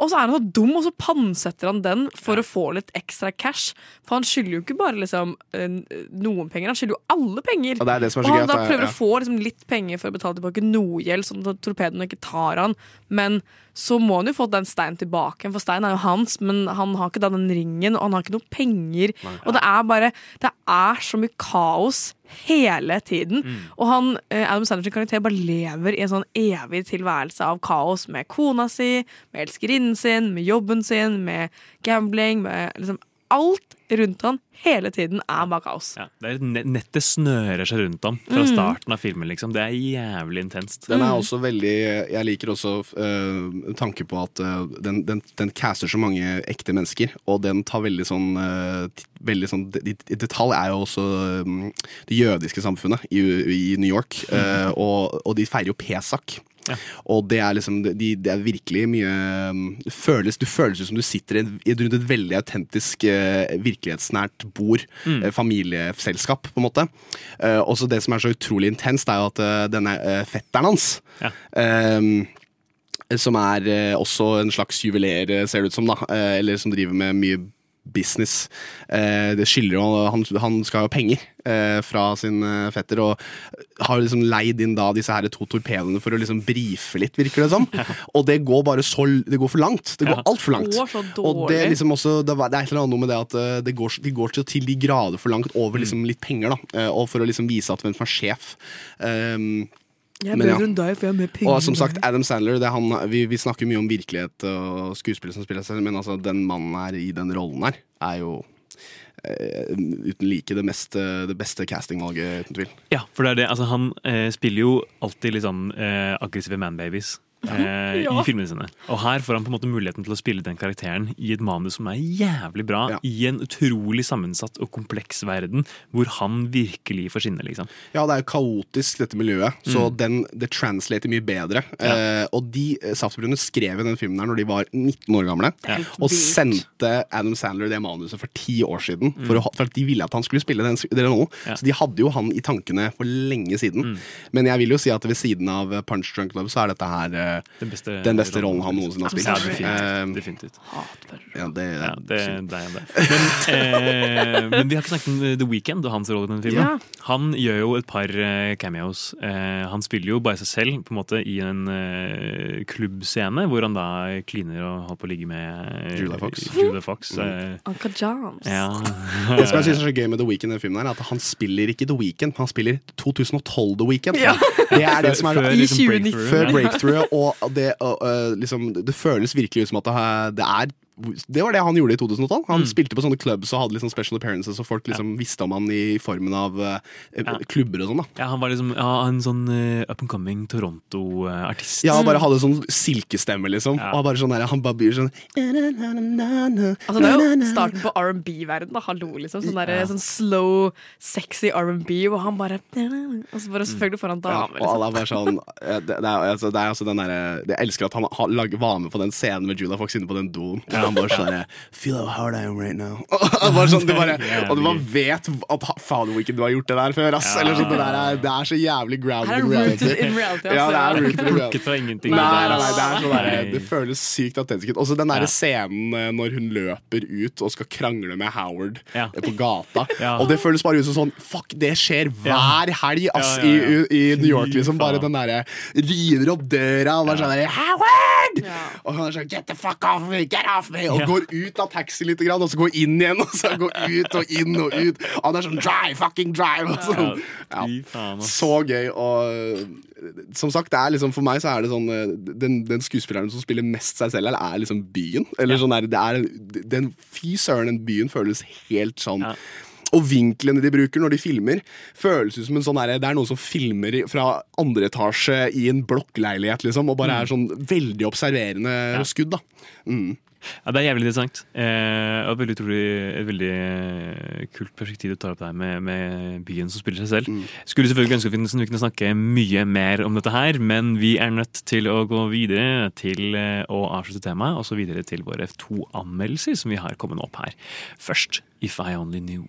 Og så er han så dum, og så pantsetter han den for å få litt ekstra cash. For han skylder jo ikke bare liksom eh, noen penger, han skylder jo alle penger. Og det det og han da er- prøver ja. å få liksom litt penger for å betale tilbake noe gjeld, sånn at torpedoen ikke tar han. Men så må han jo få den steinen tilbake, for steinen er jo hans, men han har ikke den ringen, og han har ikke noe penger. Og det er bare Det er så mye kaos hele tiden. Mm. Og han, eh, Adam Sanders karakter bare lever i en sånn evig tilværelse av kaos med kona si, med elskerinnen sin, med jobben sin, med gambling, med liksom alt rundt han hele tiden er bare kaos. Ja, det er Nettet snører seg rundt ham fra Mm. starten av filmen. liksom. Det er jævlig intenst. Den er også veldig Jeg liker også uh, tanke på at uh, den, den, den caster så mange ekte mennesker, og den tar veldig sånn uh, Veldig sånn i detalj er jo også um, det jødiske samfunnet i, i New York, uh, og, og de feirer jo Pesak. Og det er liksom de, Det er virkelig mye um, det føles, Du føles som du sitter rundt et veldig autentisk, eh, virkelighetsnært bord. Mm. eh, familieselskap, på en måte. Uh, også det som er så utrolig intenst, er jo at eh, denne eh, fetteren hans um, som er eh, også en slags juveler, eh, ser det ut som, da. eh, eller som driver med mye business. Eh, det skylder jo han, han skal ha penger eh, fra sin eh, fetter, og har liksom leid inn da disse her to torpedoene for å liksom brife litt, virker det som. Og det går bare så Det går for langt. Det går altfor langt. Og det er liksom også Det, det er et eller annet noe med det at det går, de går til, til de grader for langt over liksom litt penger, da. og for å liksom vise at hvem som er sjef. Um, Jeg er men ja. bedre enn deg, for jeg er mer penger. Og som sagt. Adam Sandler det er han, vi, vi snakker mye om virkelighet og skuespillere som spiller seg, men altså, den mannen her i den rollen her er jo eh, uten like det, mest, det beste castingvalget, uten tvil. Ja, for det er det. Altså, han eh, spiller jo alltid litt sånn eh, aggressive manbabies. Eh, Ja. I filmene sine. Og her får han på en måte muligheten til å spille den karakteren i et manus som er jævlig bra, i en utrolig sammensatt og kompleks verden, hvor han virkelig får skinne, liksom. Ja, det er jo kaotisk, dette miljøet, så Mm. den, det translater mye bedre. Ja. Eh, og de Saftbrune skrev i den filmen her når de var 19 år gamle, og sendte Adam Sandler det manuset for ti år siden, Mm. for, å, for at de ville at han skulle spille den, den rollen. Ja. Så de hadde jo han i tankene for lenge siden. Mm. Men jeg vil jo si at ved siden av Punch Drunk Love, så er dette her Den beste, den beste rollen han noensinne har spilt. Ja, definitivt. Eh, definitivt. Ja, det, Ja, det, det er det. Men, eh, men vi har ikke snakket om The Weeknd og hans rolle i den filmen. Ja. Han gjør jo et par eh, cameos. Eh, han spiller jo bare seg selv på en måte i en klubbscene hvor han da kliner og holder på å ligge med Julia Fox. Julia Fox Mm. Uncle Joms. ja. Det som jeg synes er så gøy med The Weeknd, den filmen her, er at han spiller ikke The Weeknd, han spiller 2012 The Weeknd. Ja. Det er det som er Før I liksom breakthrough. Før breakthrough, og det, og, uh, liksom, det føles virkelig ut som at det er- det var det han gjorde i 2012. Han spilte på sånne clubs og hadde liksom special appearances, og folk liksom visste om han i formen av øh, klubber og sånn. da ja, han var liksom ja, en sånn uh, up and coming Toronto-artist. Ja, han bare hadde sånn silkestemme, liksom. Ja. Og bare sånn der, han bare blir sånn Altså, det er jo starten på R&B-verden. da, Hallo, liksom. Sånn, der, sånn slow, sexy R&B, hvor han bare Og så bare selvfølgelig får han Ja, damer. og liksom. alle er bare sånn eh, Det, det, er, altså, det er altså den derre Jeg elsker at han har, var med på den scenen med Julia Fox inne på den doen. Og han bare sånn Feel how hard I am right now. Og, bare sånn, du bare, og du bare vet at faen Weekend du har gjort det der før, ass. Eller sånn, det, der er, det er så jævlig grounded in reality. in reality, Ja, det er altså. rooted in reality. Fra ingenting. Nei, det nei, nei, det er sånn der, Det føles sykt autentisk ut. Også den der Ja. scenen eh, når hun løper ut og skal krangle med Howard Ja. eh, på gata. Ja. Og det føles bare ut som sånn Fuck, det skjer hver helg, ass, Ja, ja, ja. I, i New York, liksom. Bare den derre river opp døra og bare sånn Howard! Og han er sånn Get the fuck off me! Get off me! Og Ja. går ut av taxi litt, og så går inn igjen, og så går ut og inn og ut. Og det er sånn Drive, fucking drive! Og sånn. Ja. Så gøy. Og som sagt, det er liksom, for meg så er det sånn eh, Den, den skuespilleren som spiller mest seg selv, er liksom byen. Eller sånn der, det er, den, Fy søren, den byen føles helt sånn Ja. Og vinklene de bruker når de filmer, føles ut som en sånn der, det er noen som filmer fra andre etasje i en blokkleilighet, liksom, og bare er sånn veldig observerende skudd. da mm. Ja, Det er jævlig interessant. Eh, og et veldig, utrolig, et veldig eh, kult perspektiv du tar opp der med, med byen som spiller seg selv. Skulle selvfølgelig ønske at vi kunne snakke mye mer om dette her, men vi er nødt til å gå videre til eh, å avslutte temaet, og så videre til våre to anmeldelser som vi har kommet opp her. Først If I Only Knew.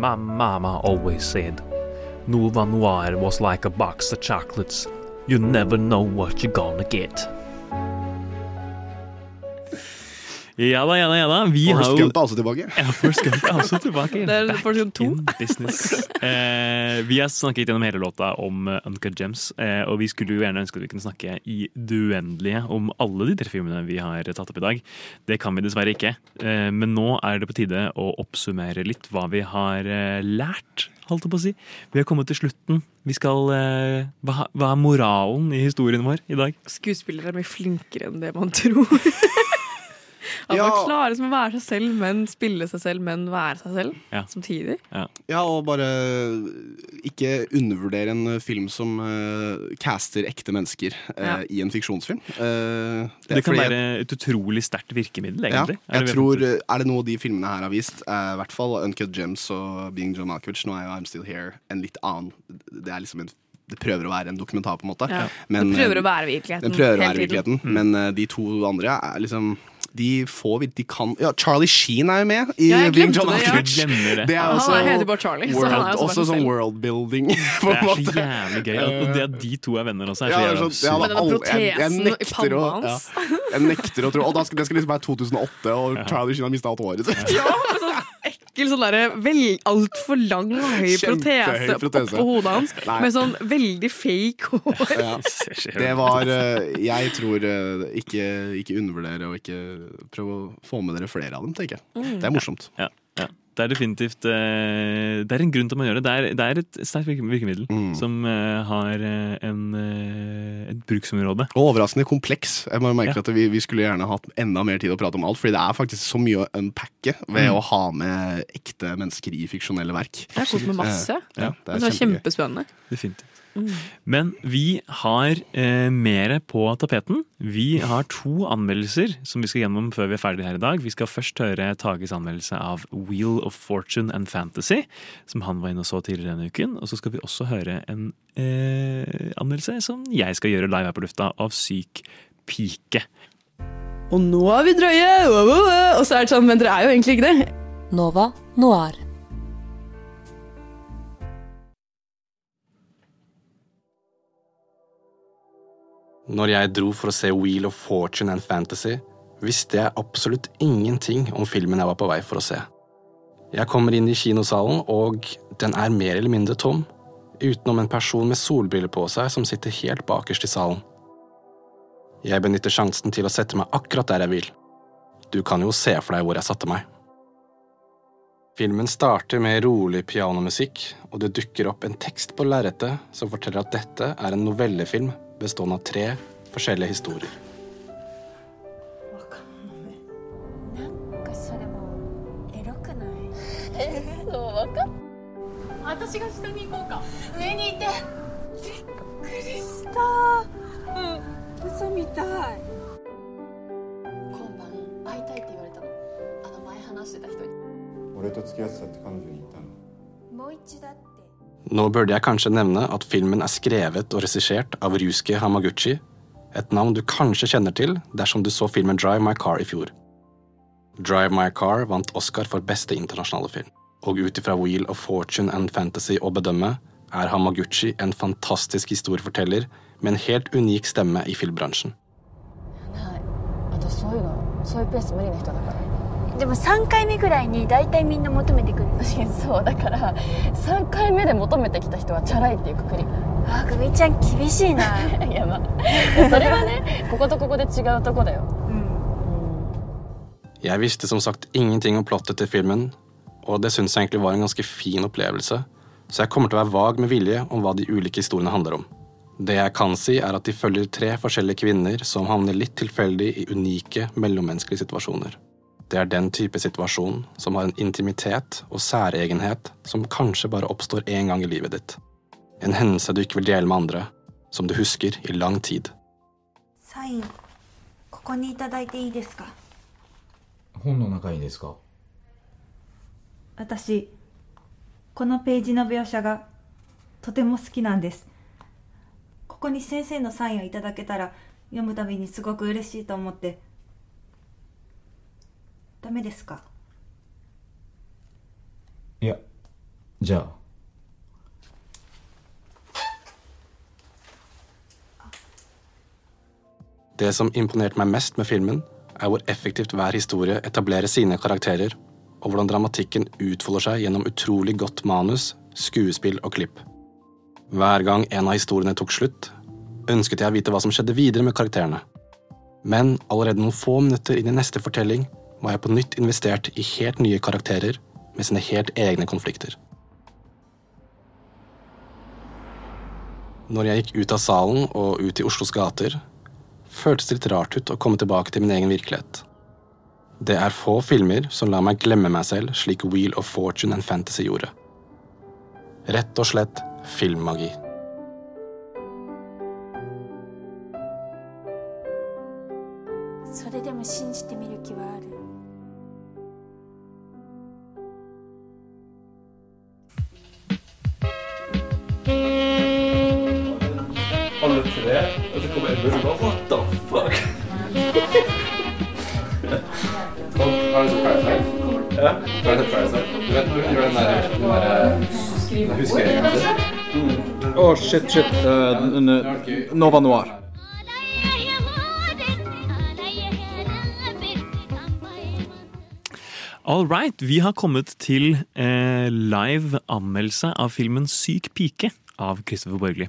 My mama always said Nova Noir was like a box of chocolates. You never know what you're gonna get. Ja da, ja da, ja da. Vi har Forrest jo Gump er også tilbake. Ja, Forrest Gump er også tilbake. Det er Back Forrest Gump 2. in business. Eh, vi har snakket gjennom hele låta om uh, Uncut Gems, eh, og vi skulle jo gjerne ønske at vi kunne snakke i det uendelige om alle de tre filmene vi har tatt opp i dag. Det kan vi dessverre ikke, eh, men nå er det på tide å oppsummere litt hva vi har eh, lært. Holdt jeg på å si. Vi har kommet til slutten. Vi skal, eh, hva, hva er moralen i historien vår i dag? Skuespillere er mye flinkere enn det man tror. At Ja. man klarer som å være seg selv, men spille seg selv, men være seg selv Ja. samtidig. Ja, og bare ikke undervurdere en film som uh, caster ekte mennesker uh, Ja. i en fiksjonsfilm. Uh, Det, kan fordi- være et utrolig sterkt virkemiddel, ja, egentlig. Er jeg det- tror, Er det noe de filmene her har vist, i hvert fall Uncut Gems og Being John Malkovich, nå er jo I'm Still Here en litt annen Det er liksom en det prøver å være en dokumentar, på en måte. Ja. Men, det prøver å være virkeligheten. Den prøver å være virkeligheten, mm. men uh, de to andre er liksom de få de kan Ja, Charlie Sheen er jo med i Ja, Being John ja. Det. Det er Han også, heter bare Charlie, world, så er også også sånn worldbuilding, på Det er så jævlig gøy. At de to er venner også, er Ja, så er sånn- ja. Med jeg- jeg protesen i nekter å- panna hans. ja. Jeg nekter å tro Og da skal, det skal liksom være 2008, og Charlie Sheen har mista alt håret sitt. Ja, sånn ekkel, sånn derre altfor lang og høy protese protese. oppå hodet hans. Nei. Med sånn veldig fake hår. Ja. Det var eh, Jeg tror eh, ikke, ikke undervurdere og ikke prøve å få med dere flere av dem, tenker jeg. Mm. Det er morsomt. Ja, ja. Det er definitivt eh, Det er en grunn til at man gjør det. Det er, det er et sterkt virkemiddel Mm. som eh, har eh, en, et bruksområde. Og overraskende kompleks. Jeg må merke Ja. at vi, vi skulle gjerne hatt enda mer tid å prate om alt, fordi det er faktisk så mye å unpacke ved Mm. å ha med ekte mennesker i fiksjonelle verk. Det er kost med masse. Ja, det er, det er kjempespennende. Definitivt. Mm. Men vi har eh, mer på tapeten. Vi har to anmeldelser som vi skal gjennom før vi er ferdige her i dag. Vi skal først høre Tages anmeldelse av Wheel of Fortune and Fantasy, som han var inne og så tidligere denne uken. Og så skal vi også høre en eh, anmeldelse som jeg skal gjøre live her på lufta, av Syk pike. Og nå er vi drøye! Og så er det sånn, men dere er jo egentlig ikke det. Nova Noir. Når jeg dro for å se Wheel of Fortune and Fantasy, visste jeg absolutt ingenting om filmen jeg var på vei for å se. Jeg kommer inn i kinosalen, og den er mer eller mindre tom, utenom en person med solbriller på seg som sitter helt bakerst i salen. Jeg benytter sjansen til å sette meg akkurat der jeg vil. Du kan jo se for deg hvor jeg satte meg. Filmen starter med rolig pianomusikk, og det dukker opp en tekst på lerretet som forteller at dette er en novellefilm bestående av tre forskjellige historier. なん Nå burde jeg kanskje nevne at filmen er skrevet og regissert av ruske Hamaguchi, et navn du kanskje kjenner til dersom du så filmen Drive My Car i fjor. Drive My Car vant Oscar for beste internasjonale film, og ut ifra Wheel of Fortune and Fantasy å bedømme, er Hamaguchi en fantastisk historieforteller med en helt unik stemme i filmbransjen. はでも3回目ぐらいに大体みんな求めてくるそうだから3回目で求めてきた人はチャラいっていうくくりあグミちゃん厳しいないやまあそれはねこことここで違うとこだよ Jeg visste som sagt ingenting om plottet til filmen, og det syns jeg egentlig var en ganske fin opplevelse, så jeg kommer til å være vag med vilje om hva de ulike historiene handler om. Det jeg kan si, er at de følger tre forskjellige kvinner som havner litt tilfeldig i unike mellommenneskelige situasjoner. Det er den type situasjon som har en intimitet og særegenhet som kanskje bare oppstår én gang i livet ditt. En hendelse du ikke vil dele med andre, som du husker i lang tid. サインここにいただいていいですか本の中にですか私このページの描写がとても好きなんですここに先生のサインをいただけたら読むたびにすごく嬉しいと思ってダメですかいやじゃあ Det som imponerte meg mest med filmen, er hvor effektivt hver historie etablerer sine karakterer, og hvordan dramatikken utfolder seg gjennom utrolig godt manus, skuespill og klipp. Hver gang en av historiene tok slutt, ønsket jeg å vite hva som skjedde videre med karakterene. Men allerede noen få minutter inn i neste fortelling var jeg på nytt investert i helt nye karakterer med sine helt egne konflikter. Når jeg gikk ut av salen og ut i Oslos gater, føltes det litt rart ut å komme tilbake til min egen virkelighet. Det er få filmer som lar meg glemme meg selv slik Wheel of Fortune and Fantasy gjorde. Rett og slett filmmagi. Så det er det med bare What the fuck? Har du sett Parasite? Ja. Har du sett Parasite? Du vet når hun gjør den der, den der huskeringen sin? Å, shit, shit. Uh, Nova Noir. All right, vi har kommet til eh, live anmeldelse av filmen Syk pike av Kristoffer Borgli.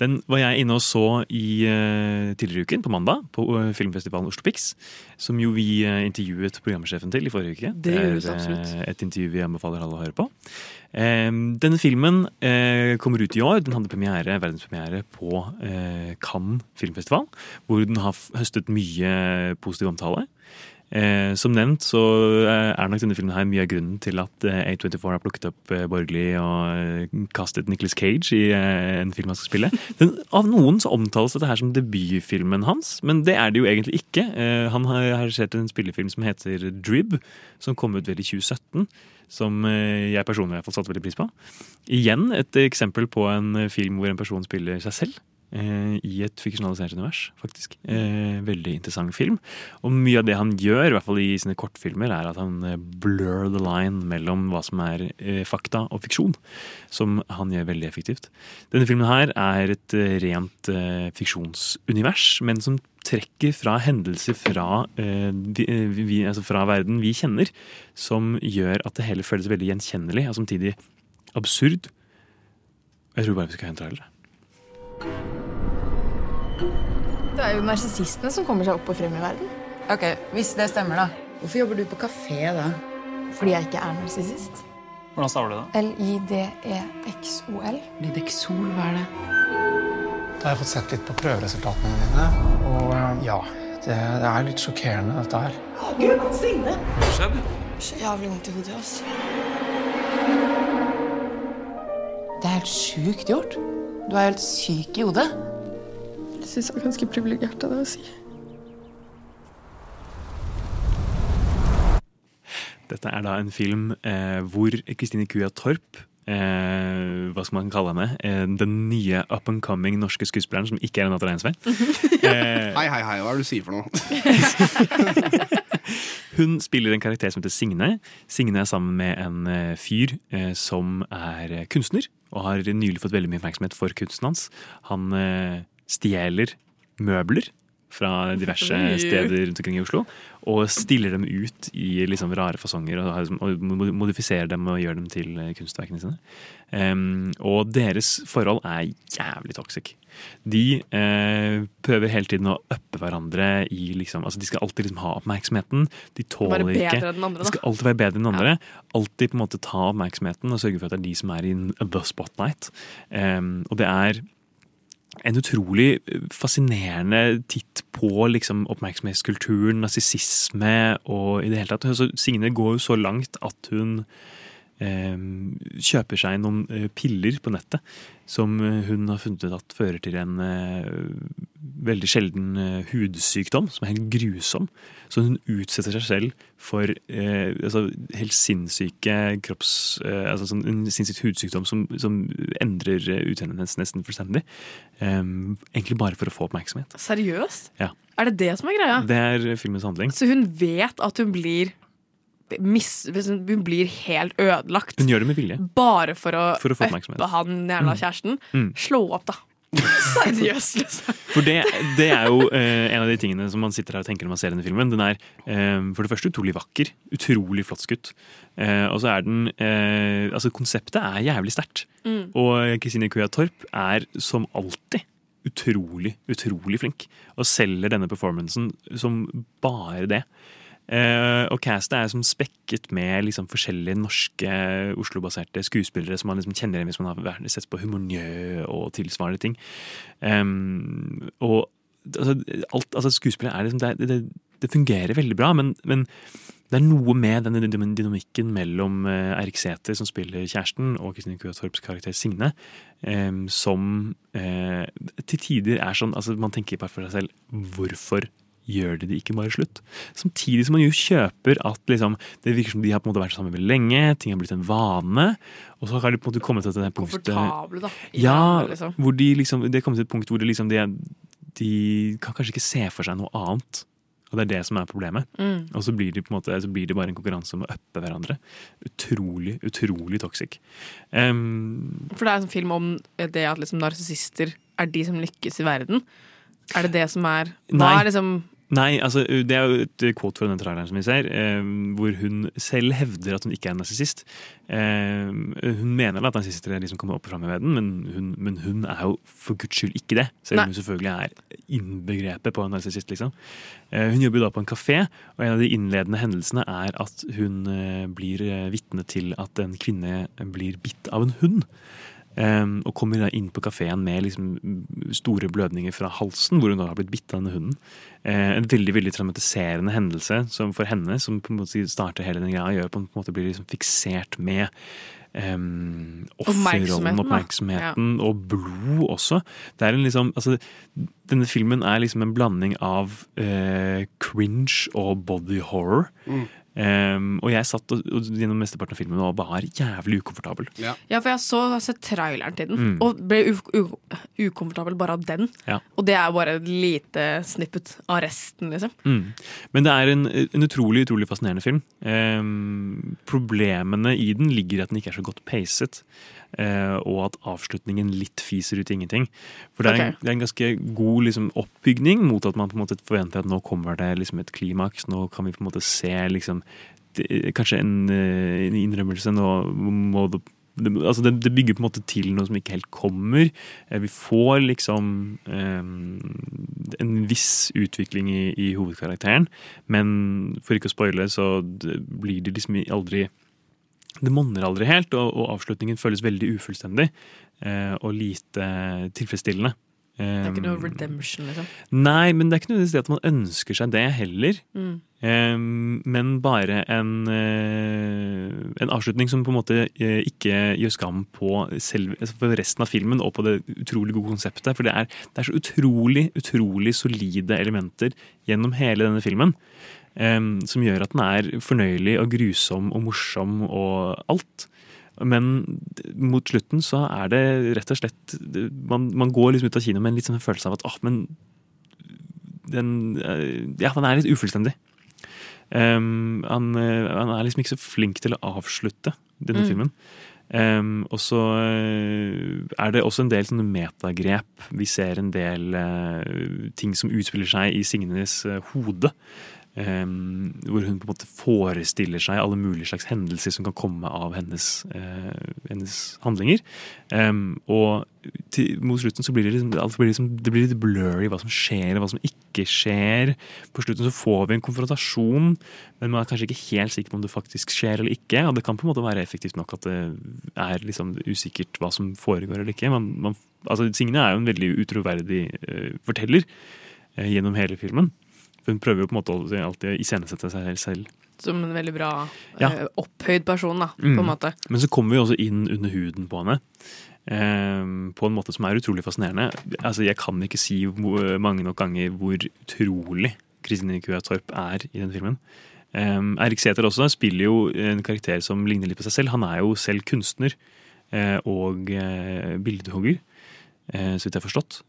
Den var jeg inne og så i eh, tidligere uken, på mandag, på eh, filmfestivalen Oslo Pix. Som jo vi eh, intervjuet programsjefen til i forrige uke. Det er, absolutt. et intervju vi anbefaler alle å høre på. Denne filmen kommer ut i år. Den hadde premiere, verdenspremiere på Cannes filmfestival, hvor den har høstet mye positiv omtale. Eh, som nevnt så eh, er nok denne filmen her mye av grunnen til at eh, A24 har plukket opp eh, Borgli og kastet Nicholas Cage i en film han skal spille. Den, av noen så omtales dette her som debutfilmen hans, men det er det jo egentlig ikke. Eh, han har regissert en spillefilm som heter Drib, som kom ut vel i 2017. Som jeg personlig har fått satt veldig pris på. Igjen et eksempel på en film hvor en person spiller seg selv. Eh, i et fiksjonalisert univers, faktisk. Eh, veldig interessant film. Og mye av det han gjør, i hvert fall i sine kortfilmer, er at han eh, blur the line mellom hva som er fakta og fiksjon. Som han gjør veldig effektivt. Denne filmen her er et rent fiksjonsunivers, men som trekker fra hendelser fra, vi, altså fra verden vi kjenner, som gjør at det hele føles veldig gjenkjennelig og samtidig absurd. Jeg tror bare vi skal ha en trailer. Det er jo narsissistene som kommer seg opp og frem i verden. Ok, Hvis det stemmer, da. Hvorfor jobber du på kafé da? Fordi jeg ikke er narsissist. Hvordan staver du det? L-I-D-E-X-O-L. Lidexol, hva er det? Da har jeg fått sett litt på prøveresultatene dine, og eh, ja, det, det er litt sjokkerende, dette her. Gud, Signe! Hva skjedde? Så jævlig vondt i hodet, ass. Det er helt sjukt gjort. Du er helt syk i hodet. Jeg syns det var ganske privilegert av deg å si. Dette er da en film eh, hvor Kristine Kuja Torp Eh, hva skal man kalle henne? Eh, den nye up and coming norske skuespilleren som ikke er Renate Reinsvei. Eh, Hei, hei, hei, hva er det du sier for noe? Hun spiller en karakter som heter Signe. Signe er sammen med en eh, fyr eh, som er kunstner, og har nylig fått veldig mye oppmerksomhet for kunsten hans. Han eh, stjeler møbler fra diverse steder rundt omkring i Oslo, og stiller dem ut i liksom rare fasonger, og, liksom- og modifiserer dem og gjør dem til eh, kunstverkene sine. Em, og deres forhold er jævlig toxic. De eh, prøver hele tiden å uppe hverandre i liksom altså De skal alltid liksom ha oppmerksomheten. De tåler ikke andre, De skal alltid være bedre enn andre. andre. Alltid på en måte ta oppmerksomheten og sørge for at det er de som er in the spotlight. Um, og det er en utrolig fascinerende titt på liksom, oppmerksomhetskulturen, narsissisme og i det hele tatt. Så Signe går jo så langt at hun eh, kjøper seg noen eh, piller på nettet som eh, hun har funnet ut at fører til en eh, veldig sjelden eh, hudsykdom, som er helt grusom. Så hun utsetter seg selv for eh, altså, helt sinnssyke kropps... Eh, altså sånn, en sinnssyk hudsykdom som, som endrer eh, utseendet hennes nesten fullstendig. Eh, egentlig bare for å få oppmerksomhet. Seriøst? Ja. Er det det som er greia? Det er filmens handling. Så hun vet at hun blir mis, Hun blir helt ødelagt. Hun gjør det med vilje. Bare for å, For å uppe han jævla kjæresten. Mm. Slå opp, da. Seriøst, liksom. For det, det er jo eh, en av de tingene som man sitter her og tenker når man ser denne filmen. Den er eh, for det første utrolig vakker. Utrolig flott skutt. Eh, og så er den eh, Altså, konseptet er jævlig sterkt. Mm. Og Kristine Kuja Torp er som alltid utrolig, utrolig flink. Og selger denne performancen som bare det. Eh, og castet er som spekket med liksom forskjellige norske Oslo-baserte skuespillere som man liksom kjenner igjen hvis man har sett på Humor Njø og tilsvarende ting. Um, og altså, alt, altså skuespillet er liksom det, det, det fungerer veldig bra, men, men det er noe med denne dynamikken mellom eh, Eirik Sæther, som spiller kjæresten, og Kristine Kuatorps karakter Signe, som eh, til tider er sånn altså Man tenker bare for seg selv hvorfor gjør de det ikke bare slutt? Samtidig som man jo kjøper at liksom, det virker som de har på en måte vært sammen veldig lenge, ting har blitt en vane, og så har de på en måte kommet til det punktet Komfortable, da. ja, hverandre, liksom. hvor de liksom, det er kommet til et punkt hvor de, liksom de, de kan kanskje ikke se for seg noe annet. Og det er det som er problemet. Mm. Og så blir, de på en måte, så blir det bare en konkurranse om å uppe hverandre. Utrolig, utrolig toxic. Um, For det er en film om det at liksom narsissister er de som lykkes i verden. Er det det som er Hva Nei. er liksom Nei, altså det er jo et quote fra den traileren som vi ser, eh, hvor hun selv hevder at hun ikke er narsissist. Eh, hun mener da at narsissister er de som kommer opp og fram i verden, men hun, men hun er jo for guds skyld ikke det. Selv om hun selvfølgelig er innbegrepet på en narsissist, liksom. Eh, hun jobber da på en kafé, og en av de innledende hendelsene er at hun eh, blir eh, vitne til at en kvinne blir bitt av en hund. Um, og kommer da inn på kafeen med liksom store blødninger fra halsen, hvor hun da har blitt bitt av denne hunden. Eh, en veldig veldig traumatiserende hendelse som for henne, som på en måte starter hele den greia, gjør på en måte blir liksom fiksert med um, offerrollen, Oppmerksomheten, ja. og blod også. Det er en liksom, altså, denne filmen er liksom en blanding av uh, cringe og body horror. Mm. Ehm, og jeg satt og, og, gjennom mesteparten av filmen og var jævlig ukomfortabel. Ja. Ja, for jeg så har traileren til den, Mm. og ble u u ukomfortabel bare av den. Ja. Og det er bare et lite snippet av resten, liksom. Mm. Men det er en, en utrolig utrolig fascinerende film. Um, problemene i den ligger i at den ikke er så godt pacet. Eh, og at avslutningen litt fiser ut i ingenting. For det er, en, det er en ganske god liksom, oppbygning mot at man på en måte forventer at nå kommer det liksom, et klimaks. Nå kan vi på en måte se liksom, det, kanskje en, eh, en innrømmelse. Nå må det det, altså det, det bygger på en måte til noe som ikke helt kommer. Eh, Vi får liksom eh, en viss utvikling i, i hovedkarakteren, men for ikke å spoile, så blir det liksom aldri Det monner aldri helt, og, og avslutningen føles veldig ufullstendig eh, og lite tilfredsstillende. Det er ikke noe Eh, redemption, liksom. Nei, men det er ikke nødvendigvis det at man ønsker seg det heller. Mm. Um, men bare en, uh, en avslutning som på en måte uh, ikke gjør skam på selv, altså på resten av filmen og på det utrolig gode konseptet. For det er, det er så utrolig, utrolig solide elementer gjennom hele denne filmen. Som gjør at den er fornøyelig og grusom og morsom og alt. Men mot slutten så er det rett og slett Man, man går liksom ut av kino med en litt sånn følelse av at åh, men den eh, Ja, han er litt ufullstendig. Um, han, eh, han er liksom ikke så flink til å avslutte denne Mm. filmen. Um, og så eh, er det også en del sånne metagrep. Vi ser en del uh, ting som utspiller seg i Signes uh, hode. Um, hvor hun på en måte forestiller seg alle mulige slags hendelser som kan komme av hennes, eh, hennes handlinger. Um, og til, mot slutten så blir det liksom, blir liksom, det blir litt blurry hva som skjer og hva som ikke skjer. På slutten så får vi en konfrontasjon, men man er kanskje ikke helt sikker på om det faktisk skjer eller ikke. Og det kan på en måte være effektivt nok at det er liksom usikkert hva som foregår eller ikke. Man, man, altså Signe er jo en veldig utroverdig eh, forteller eh, gjennom hele filmen. Hun prøver jo på en måte alltid, å iscenesette seg selv. Som en veldig bra, Ja. eh, opphøyd person, da, på Mm. en måte. Men så kommer vi også inn under huden på henne. eh, på en måte som er utrolig fascinerende. Altså, jeg kan ikke si hvor, mange nok ganger hvor utrolig Kristine Kua Torp er i den filmen. Um, Eirik Sæther også spiller jo en karakter som ligner litt på seg selv. Han er jo selv kunstner eh, og eh, bildehogger, eh, så vidt jeg har forstått.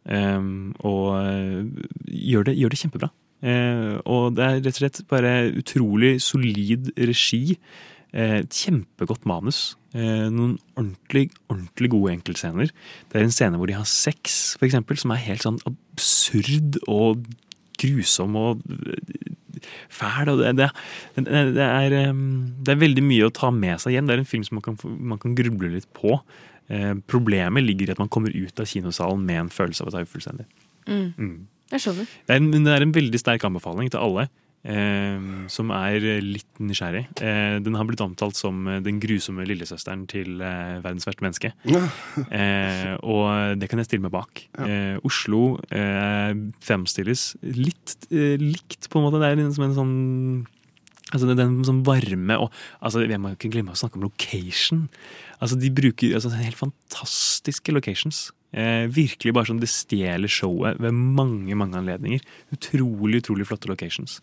Og eh, gjør, det, gjør det kjempebra. Eh, og det er rett og slett bare utrolig solid regi. Eh, et kjempegodt manus. Eh, noen ordentlig, ordentlig gode enkeltscener. Det er en scene hvor de har sex, for eksempel, som er helt sånn absurd og grusom og fæl. Og det, det, det, er, det er veldig mye å ta med seg hjem. Det er en film som man kan, man kan gruble litt på. Eh, problemet ligger i at man kommer ut av kinosalen med en følelse av at det er ufullstendig. Mm. Mm. Jeg skjønner. Det er, en, det er en veldig sterk anbefaling til alle eh, som er litt nysgjerrig. Eh, den har blitt omtalt som eh, den grusomme lillesøsteren til eh, verdens verste menneske. eh, og det kan jeg stille meg bak. Eh, Oslo eh, fremstilles litt eh, likt, på en måte. Det er som en sånn Altså den, den sånn varme og altså Jeg må ikke glemme å snakke om location. Altså De bruker altså, helt fantastiske locations. Eh, virkelig bare sånn Det stjeler showet ved mange mange anledninger. Utrolig utrolig flotte locations.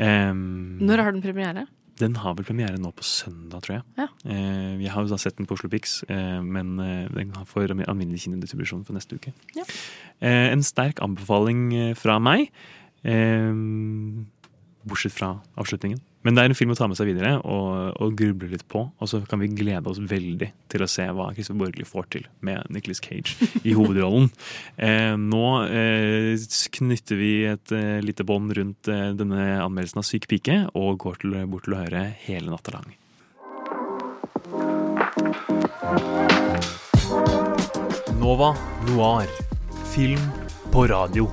Em, Når har den premiere? den har vel premiere nå på søndag, tror jeg. Ja. Eh, jeg har jo da sett den på Oslo Pix, eh, men eh, den har for alminnelig kinedistribusjon for neste uke. Ja. Eh, en sterk anbefaling eh, fra meg. Bortsett fra avslutningen. Men det er en film å ta med seg videre og, og gruble litt på. Og så kan vi glede oss veldig til å se hva Christopher Borgli får til med Nicholas Cage i hovedrollen. Eh, nå eh, knytter vi et eh, lite bånd rundt eh, denne anmeldelsen av Syk pike og går til, bort til å høre hele natta lang. Nova Noir. Film på radio.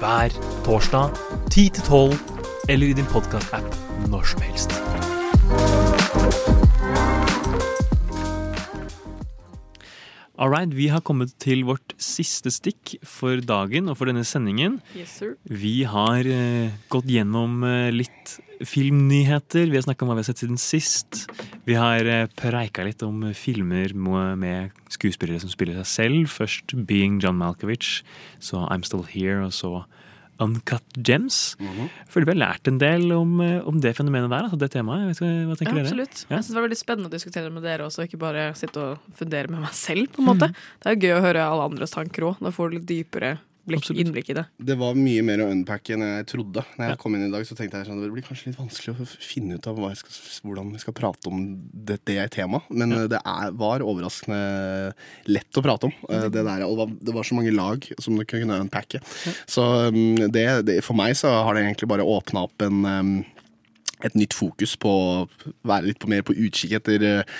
Hver torsdag 10 til 12 eller i din podkast-app når som helst. All right, vi har kommet til vårt siste stikk for dagen og for denne sendingen. Yes, sir. Vi har uh, gått gjennom uh, litt filmnyheter. Vi har snakka om hva vi har sett siden sist. Vi har uh, preika litt om filmer med, med skuespillere som spiller seg selv. Først Being John Malkovich, så I'm Still Here, og så Uncut Gems. Mhm. Føler vi har lært en del om, eh, om det fenomenet der, altså det temaet. Hva tenker Ja, dere? absolutt. Ja. Jeg synes Det var veldig spennende å diskutere med dere også, ikke bare sitte og fundere med meg selv. på en måte. Det er jo gøy å høre alle andres tanker òg. Da får du litt dypere blikk, innblikk i det. Det var mye mer å unpacke enn jeg trodde. Når jeg kom inn i dag, så tenkte jeg sånn, det blir kanskje litt vanskelig å finne ut av hva jeg skal, hvordan vi skal prate om det, det temaet. Men ja. det er, var overraskende lett å prate om. eh, Det, der, og det, var, det var så mange lag som du kunne unpacke. Så um, det, det, for meg så har det egentlig bare åpna opp en et nytt fokus på å være litt på, mer på utkikk etter eh,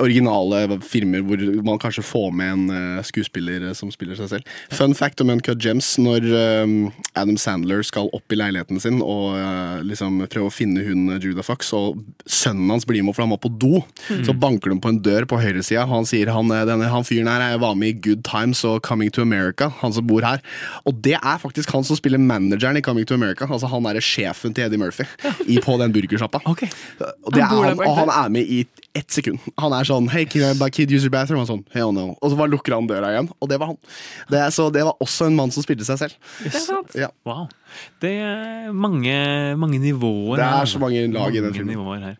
originale filmer hvor man kanskje får med en eh, skuespiller eh, som spiller seg selv. Fun fact om Uncut Gems. Når eh, Adam Sandler skal opp i leiligheten sin og liksom prøve å finne hun Judah Fox, og sønnen hans blir med for han må på do, Mm. så banker de på en dør på høyresida. Han sier han, denne, han fyren her var med i Good Times og Coming to America, han som bor her. Og det er faktisk han som spiller manageren i Coming to America. Altså Han er sjefen til Eddie Murphy i, på den burgersjappa. Og, det er Han han, og han er med i ett sekund. Han er sånn Hey, can I- kid use your bathroom? Og sånn, Hell no. Og så bare lukker han døra igjen, og det var han. Det, er, så det var også en mann som spilte seg selv. Det er sant. Ja. Wow. Det er mange, mange nivåer Det er så mange lag i den filmen. nivåer her.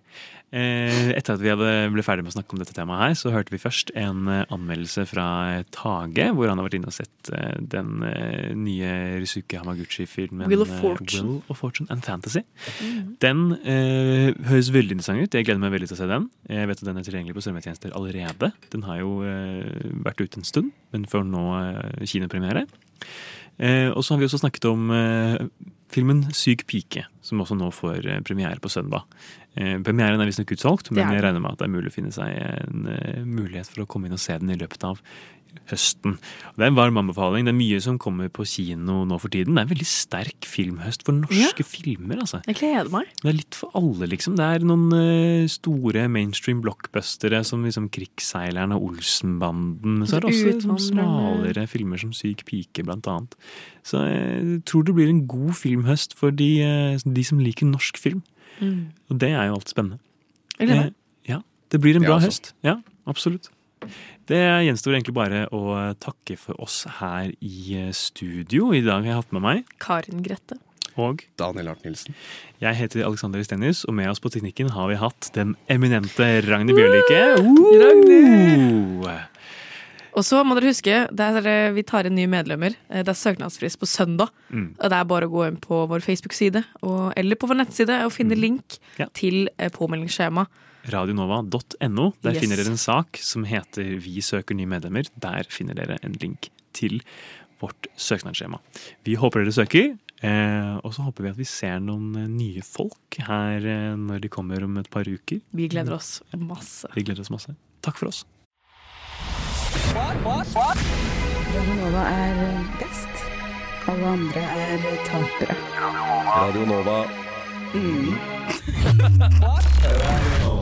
Eh, etter at vi ble ferdig med å snakke om dette temaet her, så hørte vi først en eh, anmeldelse fra Tage, hvor han har vært inne og sett eh, den eh, nye Rizuke Hamaguchi-filmen Will of eh, Fortune. Will of Fortune and Fantasy. Mhm. Den eh, høres veldig interessant ut. Jeg gleder meg veldig til å se den. Jeg vet at den er tilgjengelig på strømmetjenester allerede. Den har jo eh, vært ute en stund, men får nå eh, kinopremiere. Eh, og så har vi også snakket om eh, filmen Syk pike, som også nå får eh, premiere på søndag. Eh, premieren er visstnok utsolgt, men jeg regner med at det er mulig å finne seg en eh, mulighet for å komme inn og se den i løpet av høsten. Det er en varm anbefaling. Det er mye som kommer på kino nå for tiden. Det er en veldig sterk filmhøst for norske filmer, altså. Jeg gleder meg. Det er litt for alle, liksom. Det er noen eh, store mainstream blockbustere som liksom 'Krigsseileren' og 'Olsenbanden'. Men så er det også liksom, smalere filmer som 'Syk pike', blant annet. Så jeg tror det blir en god filmhøst for de, de som liker norsk film. Mm. Og det er jo alltid spennende. Jeg gleder meg. Eh, Ja, det blir en bra også. høst. Ja, absolutt. Det gjenstår egentlig bare å takke for oss her i studio. I dag har jeg hatt med meg Karin Grette. og Daniel Hart Nilsen. Jeg heter Alexander Stenius, og med oss på teknikken har vi hatt den eminente Ragnhild Bjørlike. Uh! Og så må dere huske, er, eh, vi tar inn nye medlemmer. Eh, Det er søknadsfrist på søndag. Mm. Og det er bare å gå inn på vår Facebook-side eller på vår nettside og finne link Mm. Ja. til eh, påmeldingsskjema. Radionova.no. Der Yes. finner dere en sak som heter 'Vi søker nye medlemmer'. Der finner dere en link til vårt søknadsskjema. Vi håper dere søker, eh, og så håper vi at vi ser noen nye folk her eh, når de kommer om et par uker. Vi gleder oss masse. Vi gleder oss masse. Takk for oss. Radionova er best. Alle andre er tapere. Radio Nova. Mm.